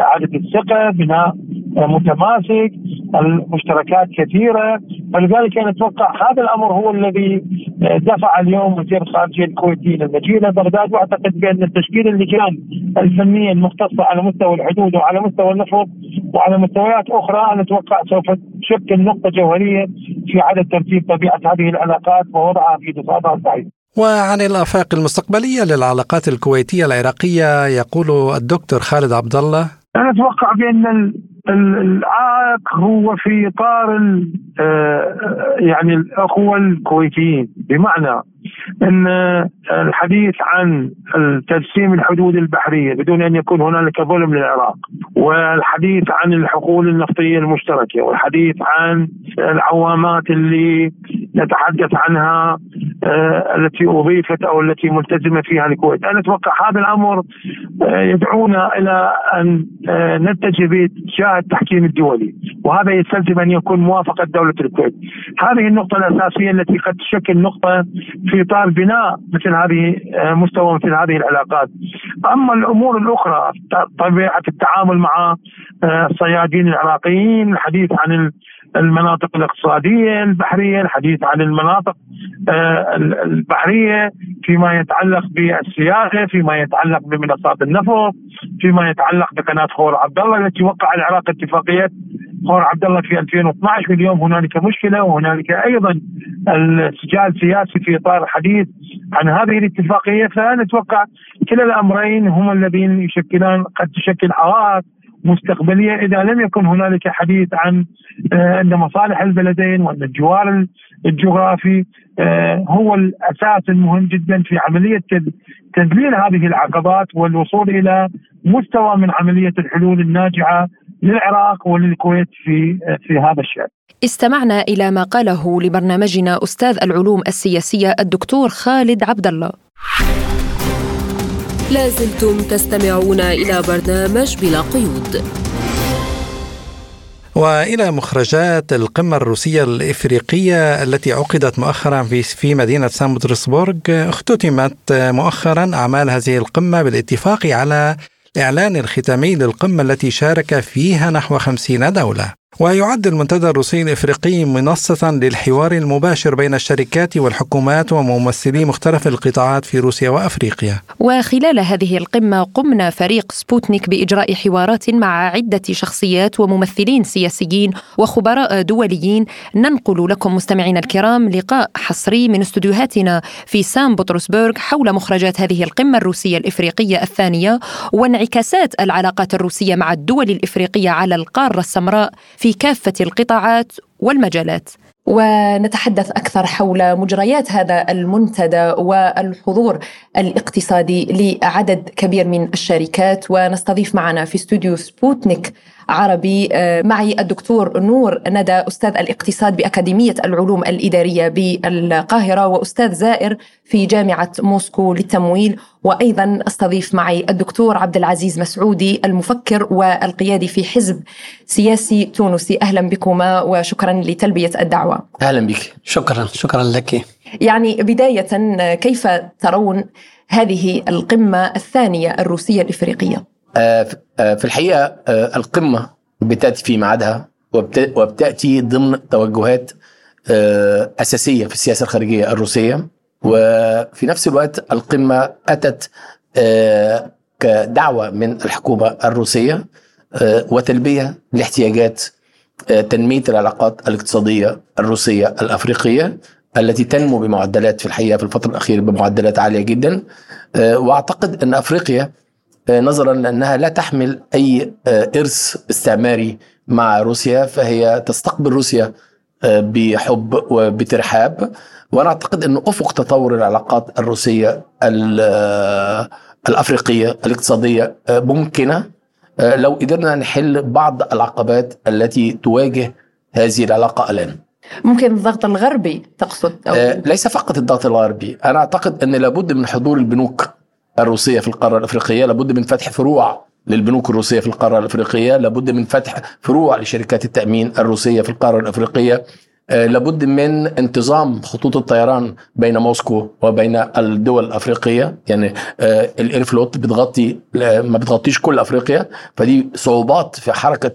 إعادة الثقة بناء متماسك المشتركات كثيرة. فلذلك أنا أتوقع هذا الأمر هو الذي دفع اليوم وزير الخارجية الكويتي إلى المدينة بغداد وأعتقد بأن تشكيل اللجان الفنية المختصة على مستوى الحدود وعلى مستوى النفط وعلى مستويات أخرى أنا أتوقع سوف تشكل نقطة جوهرية في عدد ترتيب طبيعة هذه العلاقات ووضعها في تصادها الصحيح. وعن الآفاق المستقبلية للعلاقات الكويتية العراقية يقول الدكتور خالد عبد الله أنا أتوقع بأن العائق هو في إطار آه، يعني الأخوة الكويتيين. بمعنى إن الحديث عن ترسيم الحدود البحرية بدون أن يكون هنالك ظلم للعراق والحديث عن الحقول النفطية المشتركة والحديث عن العوامات اللي نتحدث عنها آه، التي أضيفت أو التي ملتزمة فيها الكويت، أنا أتوقع هذا الأمر يدعونا إلى أن نتجه باتجاه التحكيم الدولي وهذا يستلزم أن يكون موافقة دولة الكويت. هذه النقطة الأساسية التي قد تشكل نقطة في إطار بناء مثل هذه مستوى مثل هذه العلاقات. أما الأمور الأخرى طبيعة التعامل مع الصيادين العراقيين، الحديث عن المناطق الاقتصادية البحرية، الحديث عن المناطق آه، البحرية فيما يتعلق بالسياحة، فيما يتعلق بمنصات النفط، فيما يتعلق بقناة خور عبد الله التي وقع العراق اتفاقية خور عبد الله في 2012 واليوم هنالك مشكلة وهنالك أيضا السجال سياسي في إطار الحديث عن هذه الاتفاقية. فنتوقع كلا الأمرين هم الذين يشكلان قد تشكل عوائق مستقبلية إذا لم يكن هنالك حديث عن آه، أن مصالح البلدين وأن الجوار الجغرافي آه، هو الأساس المهم جدا في عملية تذليل هذه العقبات والوصول إلى مستوى من عملية الحلول الناجعة للعراق وللكويت في آه، في هذا الشأن. استمعنا إلى ما قاله لبرنامجنا أستاذ العلوم السياسية الدكتور خالد عبد الله. لازلتم تستمعون إلى برنامج بلا قيود. وإلى مخرجات القمة الروسية الإفريقية التي عقدت مؤخرا في في مدينة سان بطرسبورغ اختتمت مؤخرا أعمال هذه القمة بالاتفاق على الاعلان الختامي للقمة التي شارك فيها نحو خمسين دولة. ويعد المنتدى الروسي الإفريقي منصة للحوار المباشر بين الشركات والحكومات وممثلي مختلف القطاعات في روسيا وأفريقيا. وخلال هذه القمة قمنا فريق سبوتنيك بإجراء حوارات مع عدة شخصيات وممثلين سياسيين وخبراء دوليين ننقل لكم مستمعينا الكرام لقاء حصري من استديوهاتنا في سان بطرسبرغ حول مخرجات هذه القمة الروسية الإفريقية الثانية وانعكاسات العلاقات الروسية مع الدول الإفريقية على القارة السمراء في في كافة القطاعات والمجالات. ونتحدث أكثر حول مجريات هذا المنتدى والحضور الاقتصادي لعدد كبير من الشركات. ونستضيف معنا في استوديو سبوتنيك عربي آه، معي الدكتور نور ندى أستاذ الاقتصاد بأكاديمية العلوم الإدارية بالقاهرة وأستاذ زائر في جامعة موسكو للتمويل وأيضا أستضيف معي الدكتور عبد العزيز مسعودي المفكر والقيادي في حزب سياسي تونسي أهلا بكما وشكرا لتلبية الدعوة. أهلا بك شكرا شكرا لك. يعني بداية كيف ترون هذه القمة الثانية الروسية الإفريقية؟ آه، آه، في الحقيقة آه، القمة بتأتي في ميعادها وبتأتي ضمن توجهات أساسية في السياسة الخارجية الروسية. وفي نفس الوقت القمة أتت كدعوة من الحكومة الروسية وتلبية لاحتياجات تنمية العلاقات الاقتصادية الروسية الأفريقية التي تنمو بمعدلات في الحقيقة في الفترة الأخيرة بمعدلات عالية جدا. وأعتقد أن أفريقيا نظرا لأنها لا تحمل أي آه، إرث استعماري مع روسيا فهي تستقبل روسيا آه، بحب وبترحاب. وأنا أعتقد ان أفق تطور العلاقات الروسية الأفريقية الاقتصادية ممكنة. لو قدرنا نحل بعض العقبات التي تواجه هذه العلاقة الآن. ممكن الضغط الغربي تقصد أو... ليس فقط الضغط الغربي، أنا أعتقد إن لابد من حضور البنوك الروسية في القارة الأفريقية لابد من فتح فروع للبنوك الروسية في القارة الأفريقية لابد من فتح فروع لشركات التأمين الروسية في القارة الأفريقية آه، لابد من انتظام خطوط الطيران بين موسكو وبين الدول الأفريقية. يعني آه، الإيرفلوت بتغطي ما بتغطيش كل أفريقيا فدي صعوبات في حركة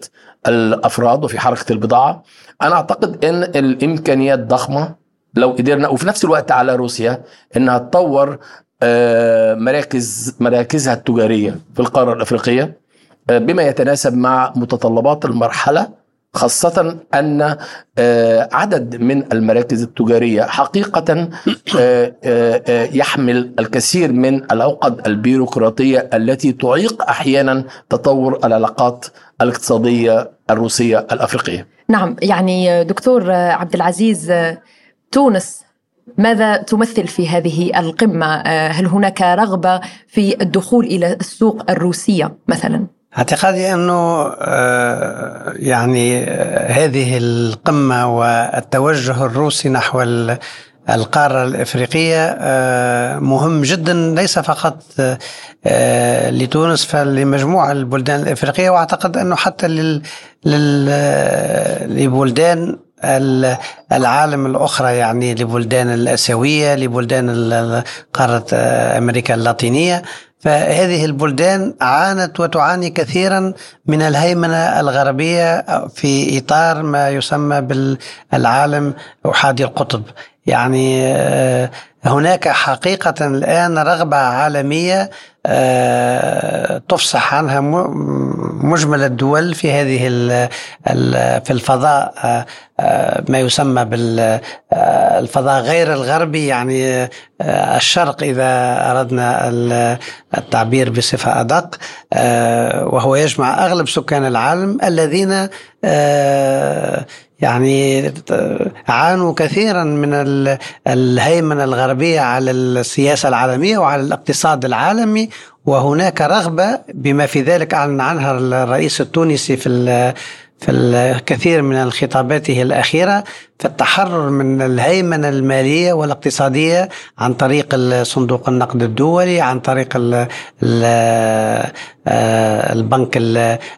الأفراد وفي حركة البضاعة. أنا أعتقد إن الإمكانيات ضخمة لو قدرنا وفي نفس الوقت على روسيا إنها تطور آه، مراكز مراكزها التجارية في القارة الأفريقية آه، بما يتناسب مع متطلبات المرحلة خاصة أن آه، عدد من المراكز التجارية حقيقة يحمل الكثير من العقد البيروقراطية التي تعيق أحيانا تطور العلاقات الاقتصادية الروسية الأفريقية. نعم يعني دكتور عبد العزيز تونس ماذا تمثل في هذه القمة؟ آه، هل هناك رغبة في الدخول إلى السوق الروسية مثلا؟ أعتقادي أنه آه، يعني آه، هذه القمة والتوجه الروسي نحو القارة الإفريقية مهم جدا ليس فقط لتونس فلمجموعة البلدان الإفريقية وأعتقد أنه حتى. لبلدان العالم الأخرى يعني لبلدان الآسيوية لبلدان قارة أمريكا اللاتينية. فهذه البلدان عانت وتعاني كثيرا من الهيمنة الغربية في إطار ما يسمى بالعالم أحادي القطب. يعني آه، هناك حقيقة الآن رغبة عالمية آه، تفصح عنها مجمل الدول في هذه في الفضاء آه، ما يسمى بالفضاء غير الغربي يعني الشرق إذا أردنا التعبير بصفة أدق وهو يجمع أغلب سكان العالم الذين يعني عانوا كثيرا من الهيمنة الغربية على السياسة العالمية وعلى الاقتصاد العالمي وهناك رغبة بما في ذلك أعلن عنها الرئيس التونسي في في الكثير من خطاباته الأخيرة في التحرر من الهيمنة المالية والاقتصادية عن طريق صندوق النقد الدولي عن طريق آه، البنك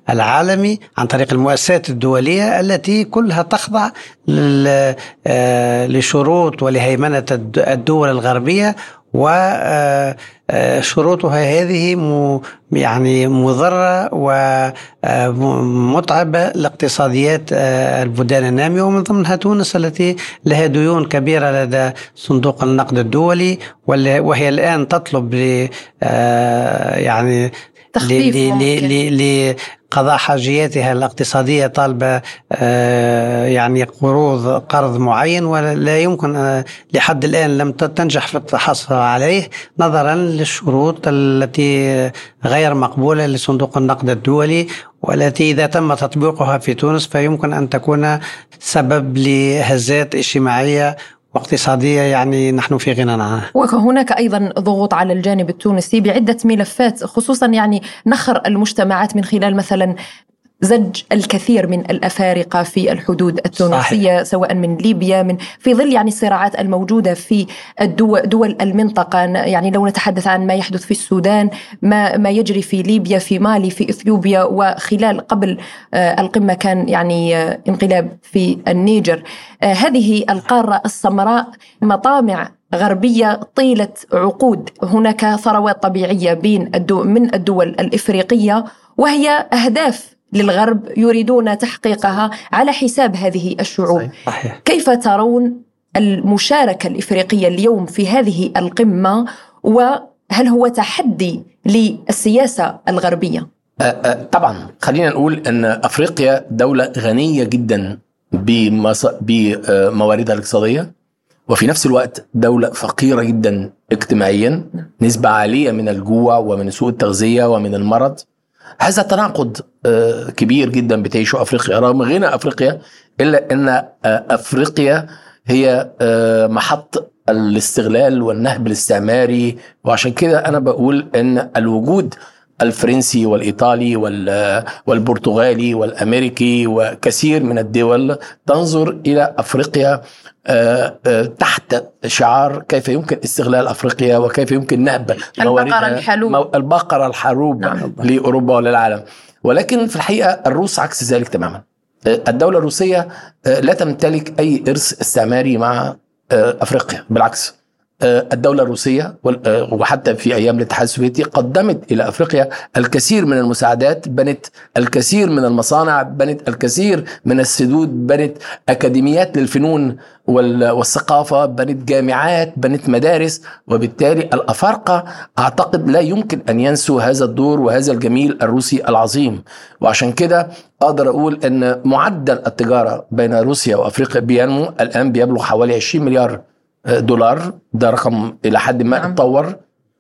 العالمي عن طريق المؤسسات الدولية التي كلها تخضع آه، لشروط ولهيمنة الدول الغربية وشروطها هذه يعني مضرة ومتعبة لاقتصاديات البلدان النامية ومن ضمنها تونس التي لها ديون كبيرة لدى صندوق النقد الدولي وهي الآن تطلب يعني تخفيف قضاء حاجياتها الاقتصادية طالبة آه، يعني قروض قرض معين ولا يمكن آه، لحد الآن لم تنجح في التحصل عليه نظرا للشروط التي غير مقبولة لصندوق النقد الدولي والتي إذا تم تطبيقها في تونس فيمكن أن تكون سبب لهزات اجتماعية واقتصادية يعني نحن في غنى عنها. وهناك أيضا ضغوط على الجانب التونسي بعدة ملفات خصوصا يعني نخر المجتمعات من خلال مثلا زج الكثير من الأفارقة في الحدود التونسية صحيح. سواء من ليبيا من في ظل يعني الصراعات الموجودة في الدول دول المنطقة. يعني لو نتحدث عن ما يحدث في السودان ما ما يجري في ليبيا في مالي في إثيوبيا وخلال قبل آه، القمة كان يعني آه، انقلاب في النيجر. آه، هذه القارة السمراء مطامع غربية طيلة عقود. هناك ثروات طبيعية بين الدول من الدول الإفريقية وهي أهداف للغرب يريدون تحقيقها على حساب هذه الشعوب. صحيح. كيف ترون المشاركة الإفريقية اليوم في هذه القمة؟ وهل هو تحدي للسياسة الغربية؟ أه، أه، طبعا خلينا نقول أن أفريقيا دولة غنية جدا بمواردها الاقتصادية وفي نفس الوقت دولة فقيرة جدا اجتماعيا نسبة عالية من الجوع ومن سوء التغذية ومن المرض. هذا تناقض آه، كبير جدا بتعيشه أفريقيا رغم غنى أفريقيا إلا إن آه، أفريقيا هي آه، محط الاستغلال والنهب الاستعماري. وعشان كده أنا بقول إن الوجود الفرنسي والإيطالي والبرتغالي والأمريكي وكثير من الدول تنظر إلى أفريقيا آه، آه، تحت شعار كيف يمكن استغلال أفريقيا وكيف يمكن نهب البقرة الحلوب. البقرة الحروب نعم. لأوروبا وللعالم. ولكن في الحقيقة الروس عكس ذلك تماما. آه، الدولة الروسية لا تمتلك أي إرث استعماري مع أفريقيا بالعكس. الدولة الروسية آه، وحتى في أيام الاتحاد السوفيتي قدمت إلى أفريقيا الكثير من المساعدات بنت الكثير من المصانع بنت الكثير من السدود بنت أكاديميات للفنون والثقافة بنت جامعات بنت مدارس وبالتالي الأفارقة أعتقد لا يمكن أن ينسوا هذا الدور وهذا الجميل الروسي العظيم. وعشان كده أقدر أقول أن معدل التجارة بين روسيا وأفريقيا بينمو الآن بيبلغ حوالي 20 مليار دولار ده رقم إلى حد ما نعم. اتطور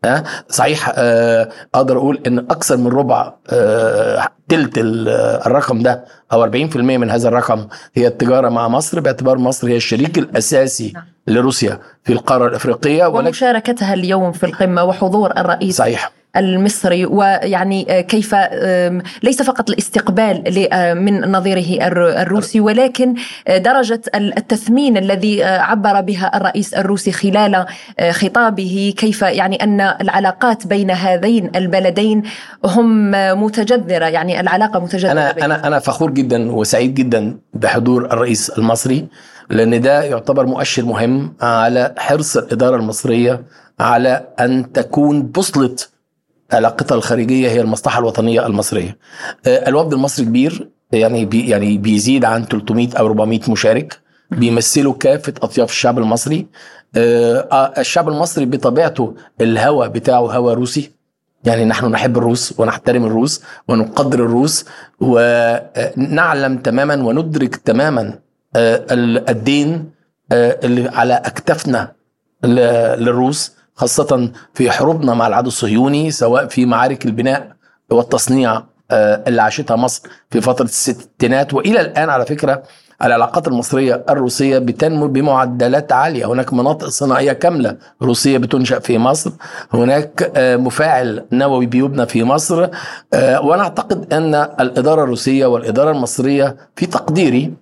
أه؟ صحيح أه أقدر أقول إن أكثر من ربع أه تلت الرقم ده أو 40% من هذا الرقم هي التجارة مع مصر باعتبار مصر هي الشريك الأساسي نعم. لروسيا في القارة الأفريقية ومشاركتها اليوم في القمة وحضور الرئيس صحيح المصري ويعني كيف ليس فقط الاستقبال من نظيره الروسي ولكن درجة التثمين الذي عبر بها الرئيس الروسي خلال خطابه كيف يعني أن العلاقات بين هذين البلدين هم متجذرة يعني العلاقة متجذرة أنا, أنا, أنا فخور جدا وسعيد جدا بحضور الرئيس المصري لأن ده يعتبر مؤشر مهم على حرص الإدارة المصرية على أن تكون بوصلة علاقتها الخارجية هي المصلحة الوطنية المصرية. آه، الوفد المصري كبير يعني بي يعني بيزيد عن 300 أو 400 مشارك بيمثلوا كافة أطياف الشعب المصري. آه، آه، الشعب المصري بطبيعته الهوى بتاعه هوى روسي يعني نحن نحب الروس ونحترم الروس ونقدر الروس ونعلم تماما وندرك تماما الدين اللي على أكتافنا للروس خاصة في حروبنا مع العدو الصهيوني سواء في معارك البناء والتصنيع آه، اللي عاشتها مصر في فترة الستينات. وإلى الآن على فكرة العلاقات المصرية الروسية بتنمو بمعدلات عالية. هناك مناطق صناعية كاملة روسية بتنشأ في مصر. هناك آه، مفاعل نووي بيبنى في مصر. آه، وأنا أعتقد أن الإدارة الروسية والإدارة المصرية في تقديري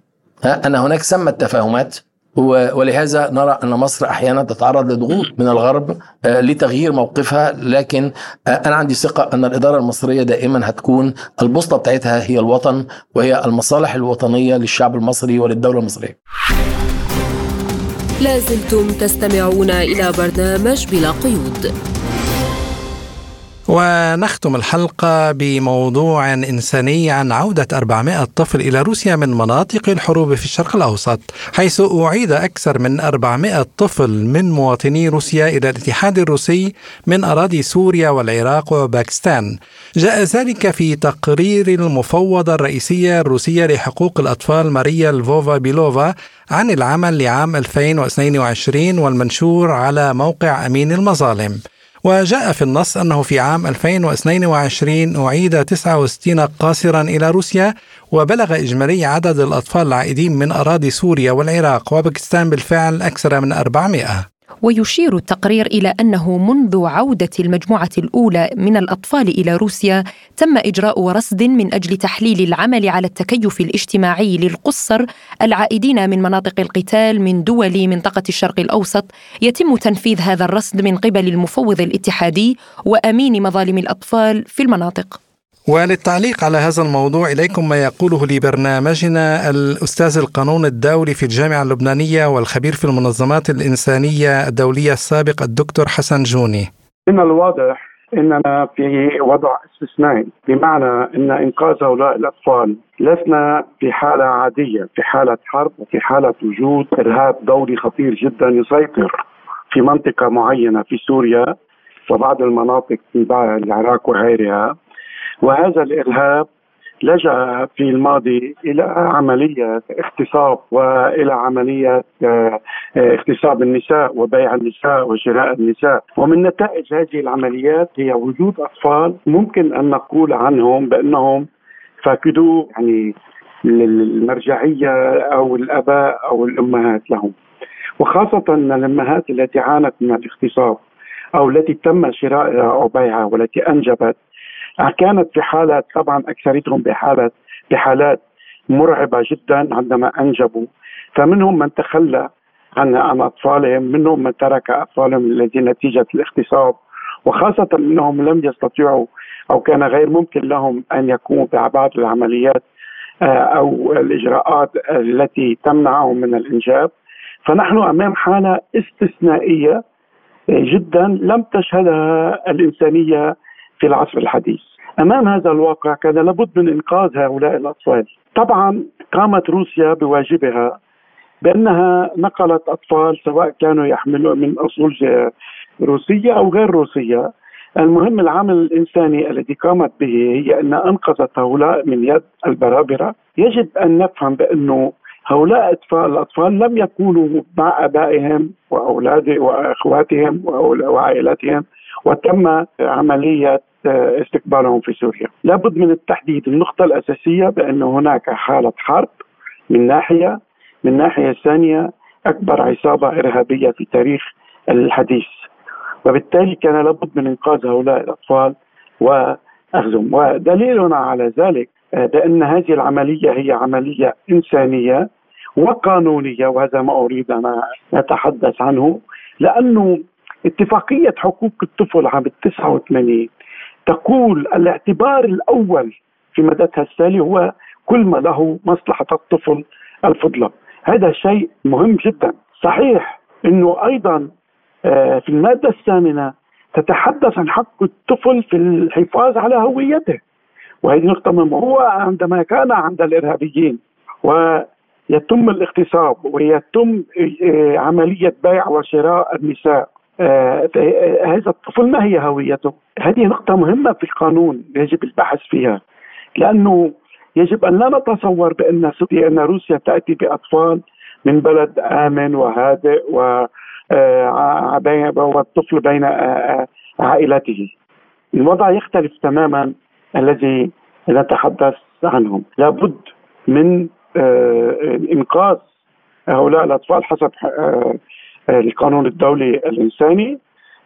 أن هناك سمة تفاهمات ولهذا نرى أن مصر أحيانا تتعرض لضغوط من الغرب آه، لتغيير موقفها لكن آه، أنا عندي ثقة أن الإدارة المصرية دائما هتكون البوصله بتاعتها هي الوطن وهي المصالح الوطنية للشعب المصري وللدولة المصرية. لازلتم تستمعون إلى برنامج بلا قيود. ونختم الحلقة بموضوع إنساني عن عودة 400 طفل إلى روسيا من مناطق الحروب في الشرق الأوسط حيث أعيد أكثر من 400 طفل من مواطني روسيا إلى الاتحاد الروسي من أراضي سوريا والعراق وباكستان. جاء ذلك في تقرير المفوضة الرئيسية الروسية لحقوق الأطفال ماريا الفوفا بيلوفا عن العمل لعام 2022 والمنشور على موقع أمين المظالم. وجاء في النص أنه في عام 2022 أعيد 69 قاصرا إلى روسيا وبلغ إجمالي عدد الأطفال العائدين من أراضي سوريا والعراق وباكستان بالفعل أكثر من 400 ويشير التقرير إلى أنه منذ عودة المجموعة الأولى من الأطفال إلى روسيا تم إجراء رصد من أجل تحليل العمل على التكيف الاجتماعي للقصر العائدين من مناطق القتال من دول منطقة الشرق الأوسط. يتم تنفيذ هذا الرصد من قبل المفوض الاتحادي وأمين مظالم الأطفال في المناطق. وللتعليق على هذا الموضوع إليكم ما يقوله لبرنامجنا الأستاذ القانون الدولي في الجامعة اللبنانية والخبير في المنظمات الإنسانية الدولية السابق الدكتور حسن جوني. من الواضح إننا في وضع استثنائي بمعنى إن إنقاذ هؤلاء الأطفال لسنا في حالة عادية في حالة حرب وفي حالة وجود إرهاب دولي خطير جدا يسيطر في منطقة معينة في سوريا وبعض المناطق في العراق وغيرها. وهذا الإرهاب لجأ في الماضي إلى عمليه اغتصاب وإلى عمليه آه، اغتصاب النساء وبيع النساء وشراء النساء. ومن نتائج هذه العمليات هي وجود أطفال ممكن أن نقول عنهم بأنهم فقدوا يعني المرجعيه أو الأباء أو الأمهات لهم. وخاصة الأمهات التي عانت من الاغتصاب أو التي تم شرائها أو بيعها والتي أنجبت كانت في حالة طبعا أكثرتهم بحالة بحالات مرعبة جدا عندما أنجبوا. فمنهم من تخلى عن عن أطفالهم منهم من ترك أطفالهم الذين نتيجة الاغتصاب وخاصة منهم لم يستطيعوا أو كان غير ممكن لهم أن يقوموا ببعض العمليات آه، أو الإجراءات التي تمنعهم من الإنجاب. فنحن أمام حالة استثنائية جدا لم تشهدها الإنسانية في العصر الحديث. أمام هذا الواقع كان لابد من إنقاذ هؤلاء الأطفال. طبعا قامت روسيا بواجبها بأنها نقلت أطفال سواء كانوا يحملوا من أصول روسية أو غير روسية. المهم العمل الإنساني الذي قامت به هي أن أنقذت هؤلاء من يد البرابرة. يجب أن نفهم بانه هؤلاء الأطفال لم يكونوا مع آبائهم واولاد وأخواتهم وعائلاتهم. وتم عملية استقبالهم في سوريا. لابد من التحديد النقطة الأساسية بأن هناك حالة حرب من ناحية من ناحية ثانية أكبر عصابة إرهابية في تاريخ الحديث. وبالتالي كان لابد من إنقاذ هؤلاء الأطفال وأخذهم ودليلنا على ذلك آه، بأن هذه العملية هي عملية إنسانية وقانونية وهذا ما أريد أن أتحدث عنه لأنه اتفاقية حقوق الطفل عام 89 تقول الاعتبار الأول في مدتها التالي هو كل ما له مصلحة الطفل الفضلى هذا شيء مهم جدا. صحيح أنه أيضا آه، في المادة الثامنة تتحدث عن حق الطفل في الحفاظ على هويته. وهذه نقطة مهمة. هو عندما كان عند الإرهابيين ويتم الاغتصاب ويتم آه، عملية بيع وشراء النساء هذا الطفل ما هي هويته؟ هذه نقطة مهمة في القانون يجب البحث فيها لأنه يجب أن لا نتصور بأن أن روسيا تأتي بأطفال من بلد آمن وهادئ و آه، والطفل بين آه، عائلته الوضع يختلف تماما الذي نتحدث عنهم لابد من إنقاذ هؤلاء الأطفال حسب القانون الدولي الإنساني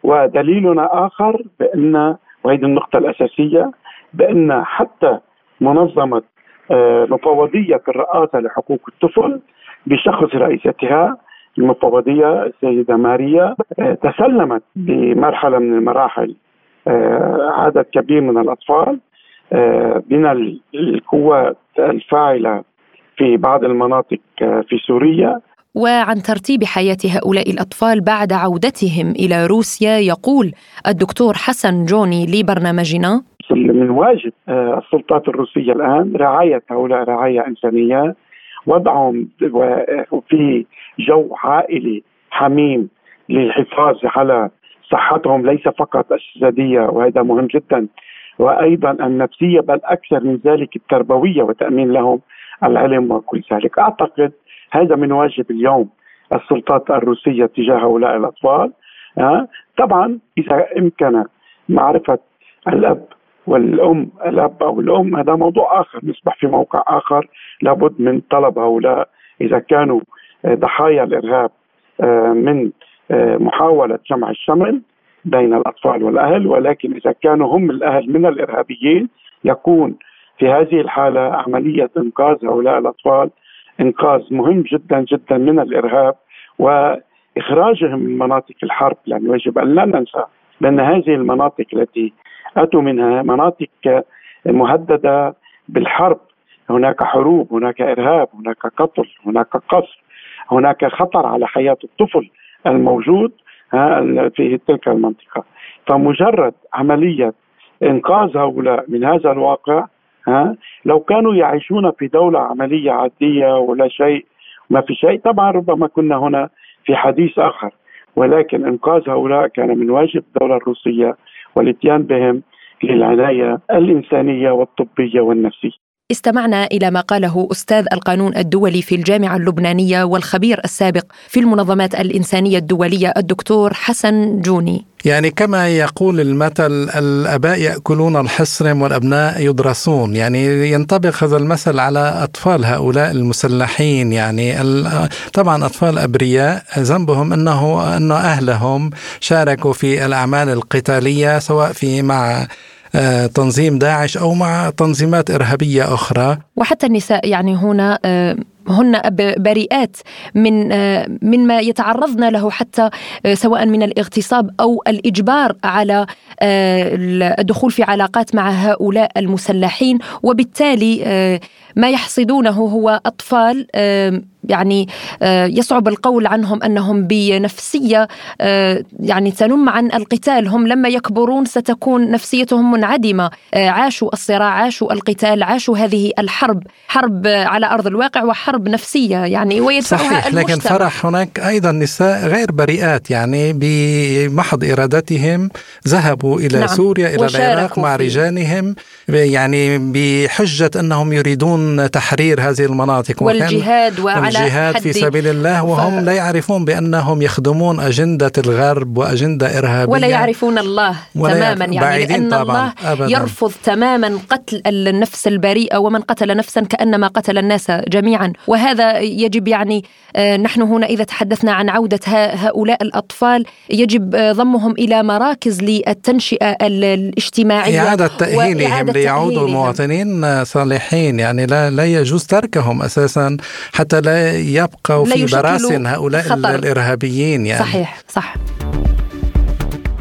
ودليلنا آخر بأن وهذه النقطة الأساسية بأن حتى منظمة آه، مفوضية الرئاسة لحقوق الطفل بشخص رئيستها المفوضية السيدة ماريا آه، تسلمت بمرحلة من المراحل آه، عدد كبير من الأطفال من القوات الفاعلة في بعض المناطق في سوريا. وعن ترتيب حياة هؤلاء الأطفال بعد عودتهم إلى روسيا يقول الدكتور حسن جوني لبرنامجنا. من واجب آه، السلطات الروسية الآن رعاية هؤلاء رعاية إنسانية. وضعهم في جو عائلي حميم للحفاظ على صحتهم ليس فقط الجسدية وهذا مهم جدا. وأيضا النفسية بل أكثر من ذلك التربوية وتأمين لهم العلم وكل ذلك. أعتقد هذا من واجب اليوم السلطات الروسية تجاه هؤلاء الأطفال أه؟ طبعا إذا أمكن معرفة الأب والأم الأب أو الأم هذا موضوع آخر نصبح في موقع آخر لابد من طلب هؤلاء إذا كانوا ضحايا الإرهاب آه، من آه، محاولة جمع الشمل بين الأطفال والأهل ولكن إذا كانوا هم الأهل من الإرهابيين يكون في هذه الحالة عملية إنقاذ هؤلاء الأطفال إنقاذ مهم جدا جدا من الإرهاب وإخراجهم من مناطق الحرب لأنه يجب أن لا ننسى بأن هذه المناطق التي أتوا منها مناطق مهددة بالحرب. هناك حروب هناك إرهاب هناك قتل هناك قصف هناك خطر على حياة الطفل الموجود في تلك المنطقة. فمجرد عملية إنقاذ هؤلاء من هذا الواقع ها؟ لو كانوا يعيشون في دولة عملية عادية ولا شيء ما في شيء. طبعا ربما كنا هنا في حديث آخر ولكن إنقاذ هؤلاء كان من واجب الدولة الروسية والإتيان بهم للعناية الإنسانية والطبية والنفسية. استمعنا إلى ما قاله أستاذ القانون الدولي في الجامعة اللبنانية والخبير السابق في المنظمات الإنسانية الدولية الدكتور حسن جوني. يعني كما يقول المثل الأباء يأكلون الحصرم والأبناء يدرسون. يعني ينطبق هذا المثل على أطفال هؤلاء المسلحين. يعني طبعا أطفال أبرياء ذنبهم انه انه أهلهم شاركوا في الأعمال القتالية سواء في مع تنظيم داعش أو مع تنظيمات إرهابية أخرى. وحتى النساء يعني هنا آه، هن بريئات من آه، من ما يتعرضن له حتى سواء من الاغتصاب أو الإجبار على الدخول في علاقات مع هؤلاء المسلحين. وبالتالي ما يحصدونه هو أطفال يعني آه، يصعب القول عنهم أنهم بنفسية آه، يعني تنم عن القتال هم لما يكبرون ستكون نفسيتهم منعدمة آه، عاشوا الصراع عاشوا القتال عاشوا هذه الحرب حرب على أرض الواقع وحرب نفسية يعني ويدفعها صحيح المجتمع. لكن فرح هناك أيضا نساء غير بريئات يعني بمحض إرادتهم ذهبوا إلى نعم. سوريا إلى العراق مع رجالهم يعني بحجة أنهم يريدون تحرير هذه المناطق والجهاد وعن الجهاد في سبيل الله وهم ف... لا يعرفون بأنهم يخدمون أجندة الغرب وأجندة إرهابية. ولا يعرفون الله تماما. يعني لأن طبعا. الله أبداً. يرفض تماما قتل النفس البريئة ومن قتل نفسا كأنما قتل الناس جميعا. وهذا يجب يعني آه، نحن هنا إذا تحدثنا عن عودة هؤلاء الأطفال يجب ضمهم إلى مراكز للتنشئة الاجتماعية إعادة تأهيلهم ليعودوا مواطنين صالحين. يعني لا, لا يجوز تركهم أساسا حتى لا يبقوا في براسن هؤلاء خطر. الإرهابيين يعني. صحيح صح.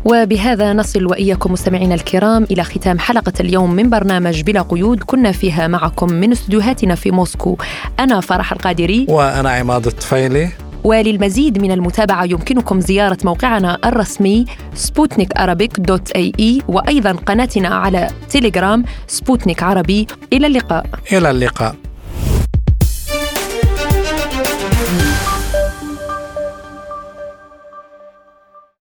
وبهذا نصل وإياكم مستمعينا الكرام إلى ختام حلقة اليوم من برنامج بلا قيود. كنا فيها معكم من استديوهاتنا في موسكو. أنا فرح القادري. وأنا عماد الطفيلي. وللمزيد من المتابعة يمكنكم زيارة موقعنا الرسمي سبوتنيك dot ae وأيضا قناتنا على تيليجرام سبوتنيك عربي إلى اللقاء. إلى اللقاء.